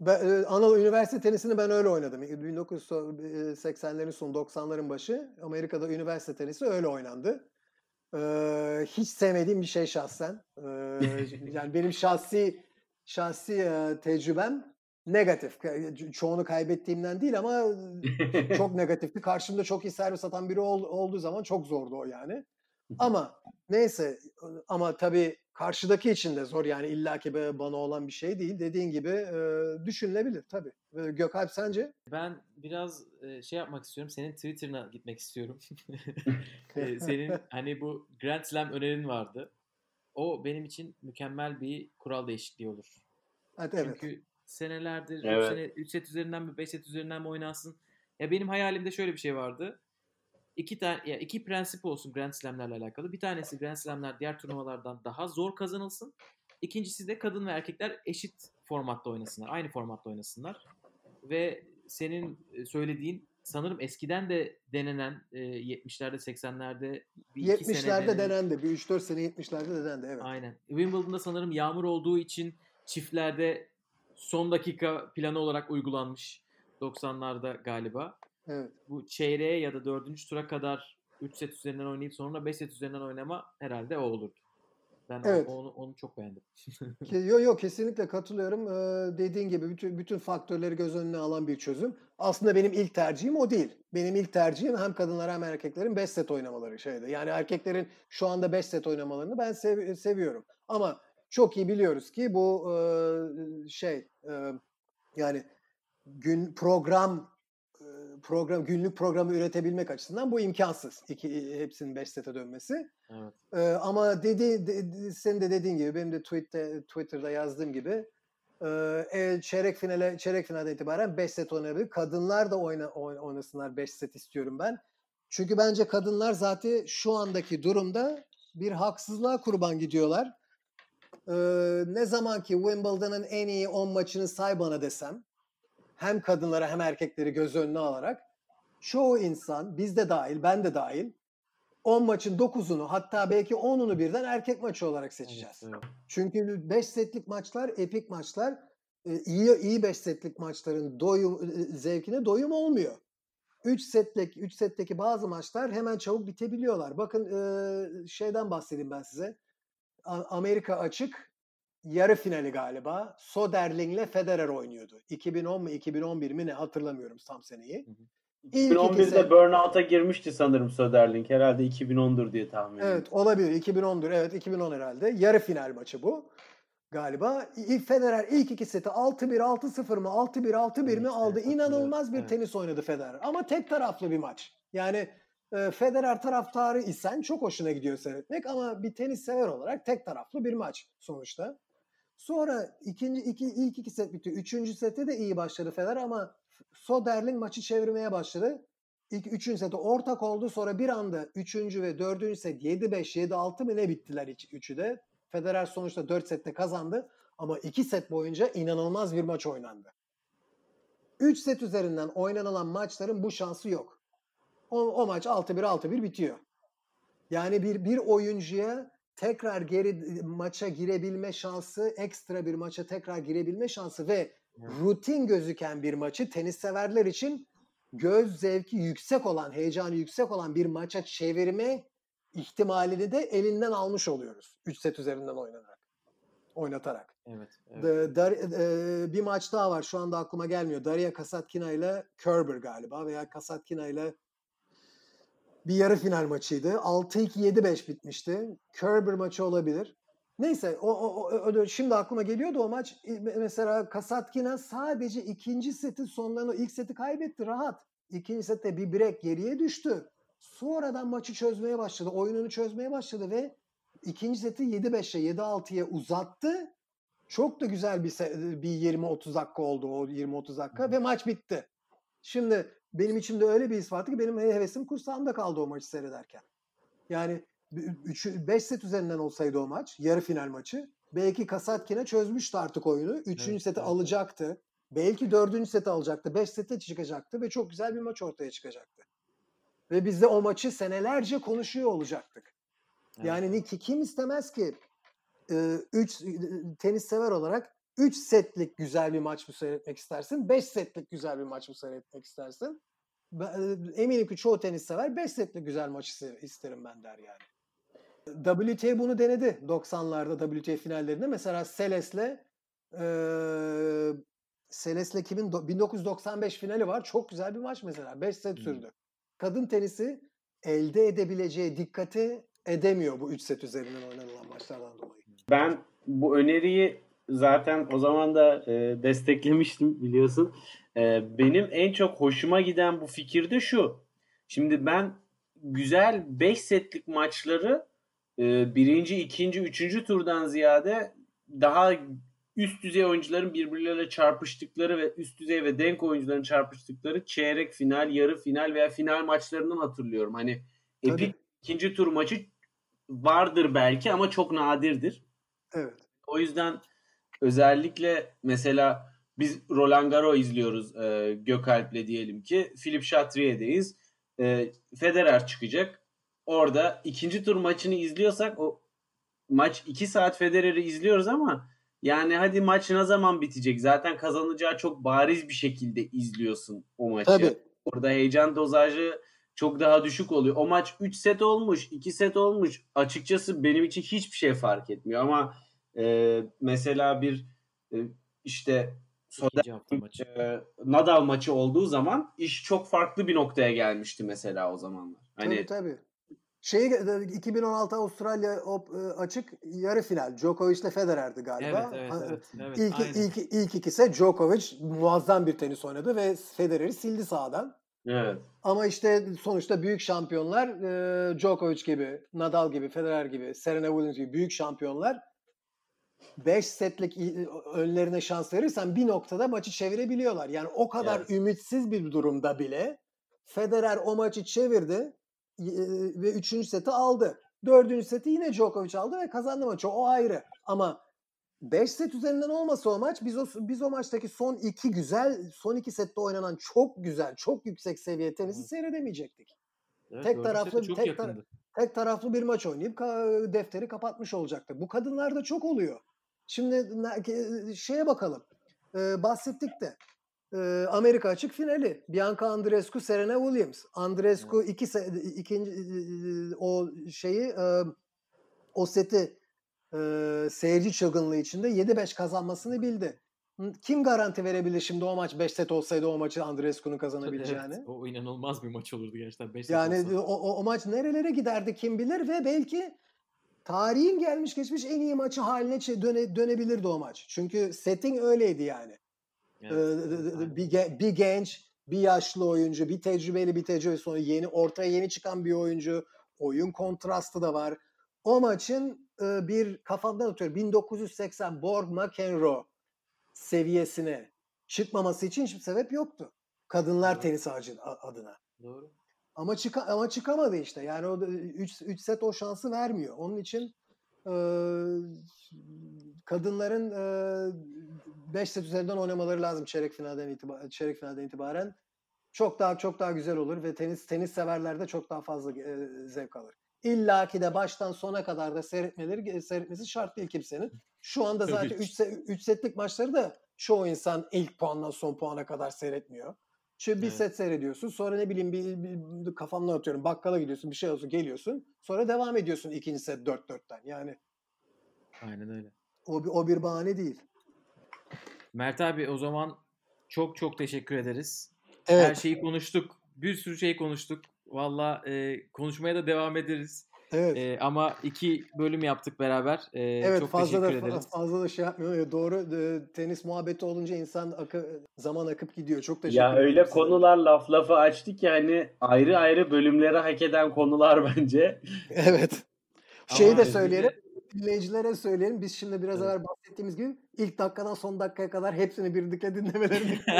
Speaker 4: Ben, e, Anadolu Üniversite tenisini ben öyle oynadım. 1980'lerin sonu 90'ların başı Amerika'da üniversite tenisi öyle oynandı. Ee, hiç sevmediğim bir şey şahsen. Ee, [laughs] yani benim şahsi şahsi e, tecrübem negatif. Çoğunu kaybettiğimden değil ama [laughs] çok negatifti. Karşımda çok iyi servis atan biri ol- olduğu zaman çok zordu o yani. Ama neyse ama tabii karşıdaki için de zor yani illaki bana olan bir şey değil. Dediğin gibi e, düşünülebilir tabii. Gökalp sence?
Speaker 2: Ben biraz e, şey yapmak istiyorum. Senin Twitter'ına gitmek istiyorum. [laughs] [laughs] E, Senin hani bu Grand Slam önerin vardı. O benim için mükemmel bir kural değişikliği olur.
Speaker 4: Evet, evet.
Speaker 2: Çünkü senelerdir 3
Speaker 3: Evet.
Speaker 2: sene 3 set üzerinden mi 5 set üzerinden mi oynansın? Ya benim hayalimde şöyle bir şey vardı. İki tane ya iki prensip olsun Grand Slam'lerle alakalı. Bir tanesi Grand Slam'ler diğer turnuvalardan daha zor kazanılsın. İkincisi de kadın ve erkekler eşit formatta oynasınlar. Aynı formatta oynasınlar. Ve senin e, söylediğin sanırım eskiden de denenen e, 70'lerde 80'lerde bir iki sene
Speaker 4: 70'lerde
Speaker 2: denenen-
Speaker 4: denendi. Bir 3-4 sene 70'lerde denendi evet.
Speaker 2: Aynen. Wimbledon'da sanırım yağmur olduğu için çiftlerde son dakika planı olarak uygulanmış 90'larda galiba.
Speaker 4: Evet.
Speaker 2: Bu çeyreğe ya da dördüncü tura kadar 3 set üzerinden oynayıp sonra 5 set üzerinden oynama herhalde o olurdu. Ben
Speaker 4: Evet.
Speaker 2: onu, onu çok beğendim. [laughs]
Speaker 4: Ki- Yo yo kesinlikle katılıyorum. Ee, dediğin gibi bütün bütün faktörleri göz önüne alan bir çözüm. Aslında benim ilk tercihim o değil. Benim ilk tercihim hem kadınlar hem erkeklerin 5 set oynamaları şeydi. Yani erkeklerin şu anda 5 set oynamalarını ben sev- seviyorum. Ama çok iyi biliyoruz ki bu e, şey e, yani gün program program günlük programı üretebilmek açısından bu imkansız. İki hepsinin 5 sete dönmesi.
Speaker 2: Evet.
Speaker 4: Ee, ama dedi, de- senin de dediğin gibi benim de Twitter, Twitter'da yazdığım gibi e, e, çeyrek finale çeyrek finalden itibaren 5 set oynayabilir. Kadınlar da oyna, oyn- oynasınlar 5 set istiyorum ben. Çünkü bence kadınlar zaten şu andaki durumda bir haksızlığa kurban gidiyorlar. Ee, ne zaman ki Wimbledon'ın en iyi 10 maçını say bana desem hem kadınlara hem erkekleri göz önüne alarak çoğu insan biz de dahil ben de dahil 10 maçın 9'unu hatta belki 10'unu birden erkek maçı olarak seçeceğiz.
Speaker 2: Evet, evet.
Speaker 4: Çünkü 5 setlik maçlar, epik maçlar e, iyi iyi 5 setlik maçların doyum e, zevkine doyum olmuyor. 3 setlik 3 setteki bazı maçlar hemen çabuk bitebiliyorlar. Bakın e, şeyden bahsedeyim ben size. Amerika açık yarı finali galiba. Soderling'le Federer oynuyordu. 2010 mu 2011 mi ne hatırlamıyorum tam seneyi. İlk
Speaker 3: 2011'de
Speaker 4: ikisi-
Speaker 3: burnout'a girmişti sanırım Söderling. Herhalde 2010'dur diye tahmin ediyorum.
Speaker 4: Evet olabilir. 2010'dur. Evet 2010 herhalde. Yarı final maçı bu. Galiba Federer ilk iki seti 6-1 6-0 mı 6-1 6-1 mi aldı. İnanılmaz bir tenis oynadı Federer. Ama tek taraflı bir maç. Yani e, Federer taraftarı isen çok hoşuna gidiyor seyretmek ama bir tenis sever olarak tek taraflı bir maç sonuçta. Sonra ikinci iki ilk iki set bitti. Üçüncü sette de iyi başladı Federer ama Soderling maçı çevirmeye başladı. İlk üçüncü seti ortak oldu. Sonra bir anda üçüncü ve dördüncü set 7-5, 7-6 mı ne bittiler iç- üçü de. Federer sonuçta 4 sette kazandı. Ama iki set boyunca inanılmaz bir maç oynandı. 3 set üzerinden oynanılan maçların bu şansı yok. O, o maç 6-1 6-1 bitiyor. Yani bir bir oyuncuya tekrar geri maça girebilme şansı, ekstra bir maça tekrar girebilme şansı ve rutin gözüken bir maçı tenis severler için göz zevki yüksek olan, heyecanı yüksek olan bir maça çevirme ihtimalini de elinden almış oluyoruz. 3 set üzerinden oynanarak. Oynatarak.
Speaker 2: Evet. evet.
Speaker 4: Da- Dar- e, bir maç daha var şu anda aklıma gelmiyor. Daria Kasatkina ile Kerber galiba veya Kasatkina ile bir yarı final maçıydı. 6-2 7-5 bitmişti. Kerber maçı olabilir. Neyse o, o, o- şimdi aklıma geliyordu o maç. Mesela Kasatkina sadece ikinci setin sonlarında ilk seti kaybetti rahat. İkinci sette bir break geriye düştü. Sonradan maçı çözmeye başladı. Oyununu çözmeye başladı ve ikinci seti 7-5'e 7-6'ya uzattı. Çok da güzel bir bir 20-30 dakika oldu o 20-30 dakika ve maç bitti. Şimdi benim içimde öyle bir his vardı ki benim hevesim kursağımda kaldı o maçı seyrederken. Yani 5 set üzerinden olsaydı o maç, yarı final maçı, belki Kasatkine çözmüştü artık oyunu. Üçüncü
Speaker 2: Evet,
Speaker 4: seti
Speaker 2: evet.
Speaker 4: alacaktı. Belki dördüncü seti alacaktı. Beş sete çıkacaktı ve çok güzel bir maç ortaya çıkacaktı. Ve biz de o maçı senelerce konuşuyor olacaktık.
Speaker 2: Evet.
Speaker 4: Yani ni- ki kim istemez ki 3 tenis sever olarak 3 setlik güzel bir maç mı seyretmek istersin? 5 setlik güzel bir maç mı seyretmek istersin? Eminim ki çoğu tenis sever 5 setlik güzel maçı isterim ben der yani. WTA bunu denedi 90'larda WTA finallerinde. Mesela Seles'le e, Seles'le kimin do- 1995 finali var. Çok güzel bir maç mesela. 5 set sürdü. Kadın tenisi elde edebileceği dikkati edemiyor bu 3 set üzerinden oynanılan maçlardan dolayı.
Speaker 3: Ben bu öneriyi zaten o zaman da e, desteklemiştim biliyorsun. E, benim en çok hoşuma giden bu fikir de şu. Şimdi ben güzel 5 setlik maçları e, birinci, ikinci, üçüncü turdan ziyade daha üst düzey oyuncuların birbirleriyle çarpıştıkları ve üst düzey ve denk oyuncuların çarpıştıkları çeyrek final, yarı final veya final maçlarından hatırlıyorum. Hani
Speaker 4: Tabii.
Speaker 3: epik ikinci tur maçı vardır belki ama çok nadirdir.
Speaker 4: Evet.
Speaker 3: O yüzden özellikle mesela biz Roland Garros izliyoruz e, Gökalp'le diyelim ki. Philip Chatrier'deyiz. E, Federer çıkacak. Orada ikinci tur maçını izliyorsak o maç 2 saat Federer'i izliyoruz ama yani hadi maç ne zaman bitecek? Zaten kazanacağı çok bariz bir şekilde izliyorsun o maçı.
Speaker 4: Tabii.
Speaker 3: Orada heyecan dozajı çok daha düşük oluyor. O maç 3 set olmuş, 2 set olmuş. Açıkçası benim için hiçbir şey fark etmiyor ama e, mesela bir e, işte
Speaker 2: hafta maçı.
Speaker 3: e, Nadal maçı olduğu zaman iş çok farklı bir noktaya gelmişti mesela o zamanlar. Hani
Speaker 4: Tabii tabii. Şeyi 2016 Avustralya Op- açık yarı final. Djokovic ile Federer'di galiba.
Speaker 2: Evet evet evet. evet
Speaker 4: İlk,
Speaker 2: aynen.
Speaker 4: ilk, ilk ikisi Djokovic muazzam bir tenis oynadı ve Federer'i sildi sahadan.
Speaker 3: evet.
Speaker 4: Ama işte sonuçta büyük şampiyonlar e, Djokovic gibi, Nadal gibi, Federer gibi, Serena Williams gibi büyük şampiyonlar 5 setlik önlerine şans verirsen bir noktada maçı çevirebiliyorlar. Yani o kadar
Speaker 3: Evet.
Speaker 4: ümitsiz bir durumda bile Federer o maçı çevirdi ve 3. seti aldı. 4. seti yine Djokovic aldı ve kazandı maçı. O ayrı. Ama 5 set üzerinden olmasa o maç biz o biz o maçtaki son iki güzel son iki sette oynanan çok güzel çok yüksek seviye tenisi
Speaker 2: Evet.
Speaker 4: seyredemeyecektik.
Speaker 2: Evet,
Speaker 4: tek taraflı- tek
Speaker 2: yakındı.
Speaker 4: Tek taraflı bir maç oynayıp ka- defteri kapatmış olacaktı. Bu kadınlarda çok oluyor. Şimdi şeye bakalım. Ee, bahsettik de. Ee, Amerika açık finali. Bianca Andreescu, Serena Williams. Andreescu iki se- ikinci o şeyi o seti e, seyirci çılgınlığı içinde 7-5 kazanmasını bildi. Kim garanti verebilir şimdi o maç 5 set olsaydı o maçı Andreescu'nun kazanabileceğini?
Speaker 2: Evet, o inanılmaz bir maç olurdu gerçekten. Beş set
Speaker 4: Yani
Speaker 2: olsa.
Speaker 4: o, o, o maç nerelere giderdi kim bilir ve belki tarihin gelmiş geçmiş en iyi maçı haline döne, dönebilirdi o maç. Çünkü setting öyleydi yani.
Speaker 2: Evet,
Speaker 4: Ee, bir, ge- bir genç, bir yaşlı oyuncu, bir tecrübeli bir tecrübeli sonra yeni ortaya yeni çıkan bir oyuncu. Oyun kontrastı da var. O maçın e, bir kafamdan atıyorum 1980 Borg McEnroe seviyesine çıkmaması için hiçbir sebep yoktu. Kadınlar
Speaker 2: Evet.
Speaker 4: tenis ağacı adına.
Speaker 2: Doğru.
Speaker 4: Ama çıka ama çıkamadı işte. Yani o 3 3 set o şansı vermiyor. Onun için e, kadınların 5 set üzerinden oynamaları lazım çeyrek finalden itibaren çeyrek finalden itibaren. Çok daha çok daha güzel olur ve tenis tenis severler de çok daha fazla e, zevk alır. İlla ki de baştan sona kadar da seyretmeleri seyretmesi şart değil kimsenin. Şu anda zaten
Speaker 2: ki.
Speaker 4: 3 set, üç setlik maçları da çoğu insan ilk puandan son puana kadar seyretmiyor. Çünkü bir
Speaker 2: Evet.
Speaker 4: set seyrediyorsun. Sonra ne bileyim bir, bir kafamdan atıyorum. Bakkala gidiyorsun. Bir şey olsun geliyorsun. Sonra devam ediyorsun ikinci set 4-4'ten. Yani
Speaker 2: Aynen öyle.
Speaker 4: o bir, o bir bahane değil.
Speaker 2: Mert abi o zaman çok çok teşekkür ederiz.
Speaker 4: Evet.
Speaker 2: Her şeyi konuştuk. Bir sürü şey konuştuk. Valla e, konuşmaya da devam ederiz.
Speaker 4: Evet.
Speaker 2: E, ama iki bölüm yaptık beraber. E,
Speaker 4: evet
Speaker 2: çok
Speaker 4: fazla da
Speaker 2: teşekkür ederiz.
Speaker 4: fazla da şey yapmıyor. Evet, Doğru. e, tenis muhabbeti olunca insan akı, zaman akıp gidiyor. Çok teşekkür
Speaker 3: Ya
Speaker 4: ederim
Speaker 3: öyle
Speaker 4: size.
Speaker 3: konular laf lafı açtık yani ayrı ayrı bölümlere hak eden konular [laughs] bence.
Speaker 4: Evet.
Speaker 2: Ama
Speaker 4: Şeyi
Speaker 2: de-
Speaker 4: söyleyelim. Dinleyicilere söyleyelim. Biz şimdi biraz
Speaker 2: Evet.
Speaker 4: evvel bahsettiğimiz gibi ilk dakikadan son dakikaya kadar hepsini birlikte dinlemelerini [laughs]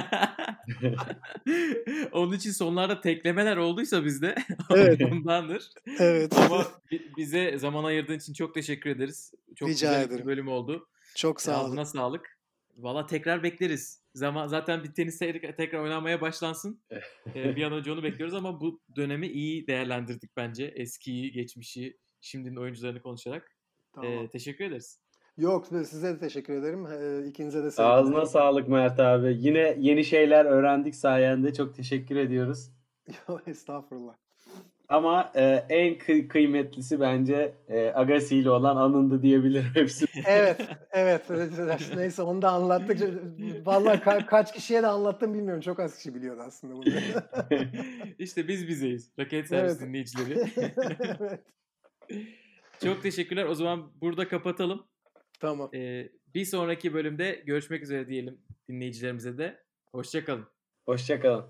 Speaker 2: Onun için sonlarda teklemeler olduysa bizde [laughs]
Speaker 4: Evet.
Speaker 2: ondandır.
Speaker 4: Evet.
Speaker 2: Ama bi- bize zaman ayırdığın için çok teşekkür ederiz. Çok
Speaker 4: Rica
Speaker 2: güzel
Speaker 4: ederim.
Speaker 2: bir bölüm oldu.
Speaker 4: Çok sağ olun.
Speaker 2: Ağzına sağlık. Valla tekrar bekleriz. Zaman zaten bir tenis tekrar, tekrar oynanmaya başlansın. Ee, [laughs] bir an önce onu bekliyoruz ama bu dönemi iyi değerlendirdik bence. Eskiyi, geçmişi, şimdinin oyuncularını konuşarak.
Speaker 4: Tamam.
Speaker 2: Ee, teşekkür ederiz.
Speaker 4: Yok size de teşekkür ederim. Ee, İkinize de sevgiler.
Speaker 3: Ağzına sağlık Mert abi. Yine yeni şeyler öğrendik sayende. Çok teşekkür ediyoruz. [laughs]
Speaker 4: Yok, Estağfurullah.
Speaker 3: Ama e, en kı- kıymetlisi bence e, Agassi ile olan anındı diyebilirim [laughs] hepsi.
Speaker 4: Evet, evet. [laughs] Neyse onu da anlattık. Vallahi ka- kaç kişiye de anlattım bilmiyorum. Çok az kişi biliyordu aslında bunu.
Speaker 2: işte biz bizeyiz. Raket servis
Speaker 4: Evet.
Speaker 2: dinleyicileri.
Speaker 4: evet.
Speaker 2: Çok teşekkürler. O zaman burada kapatalım.
Speaker 4: Tamam.
Speaker 2: Ee, bir sonraki bölümde görüşmek üzere diyelim dinleyicilerimize de. Hoşçakalın.
Speaker 3: Hoşçakalın.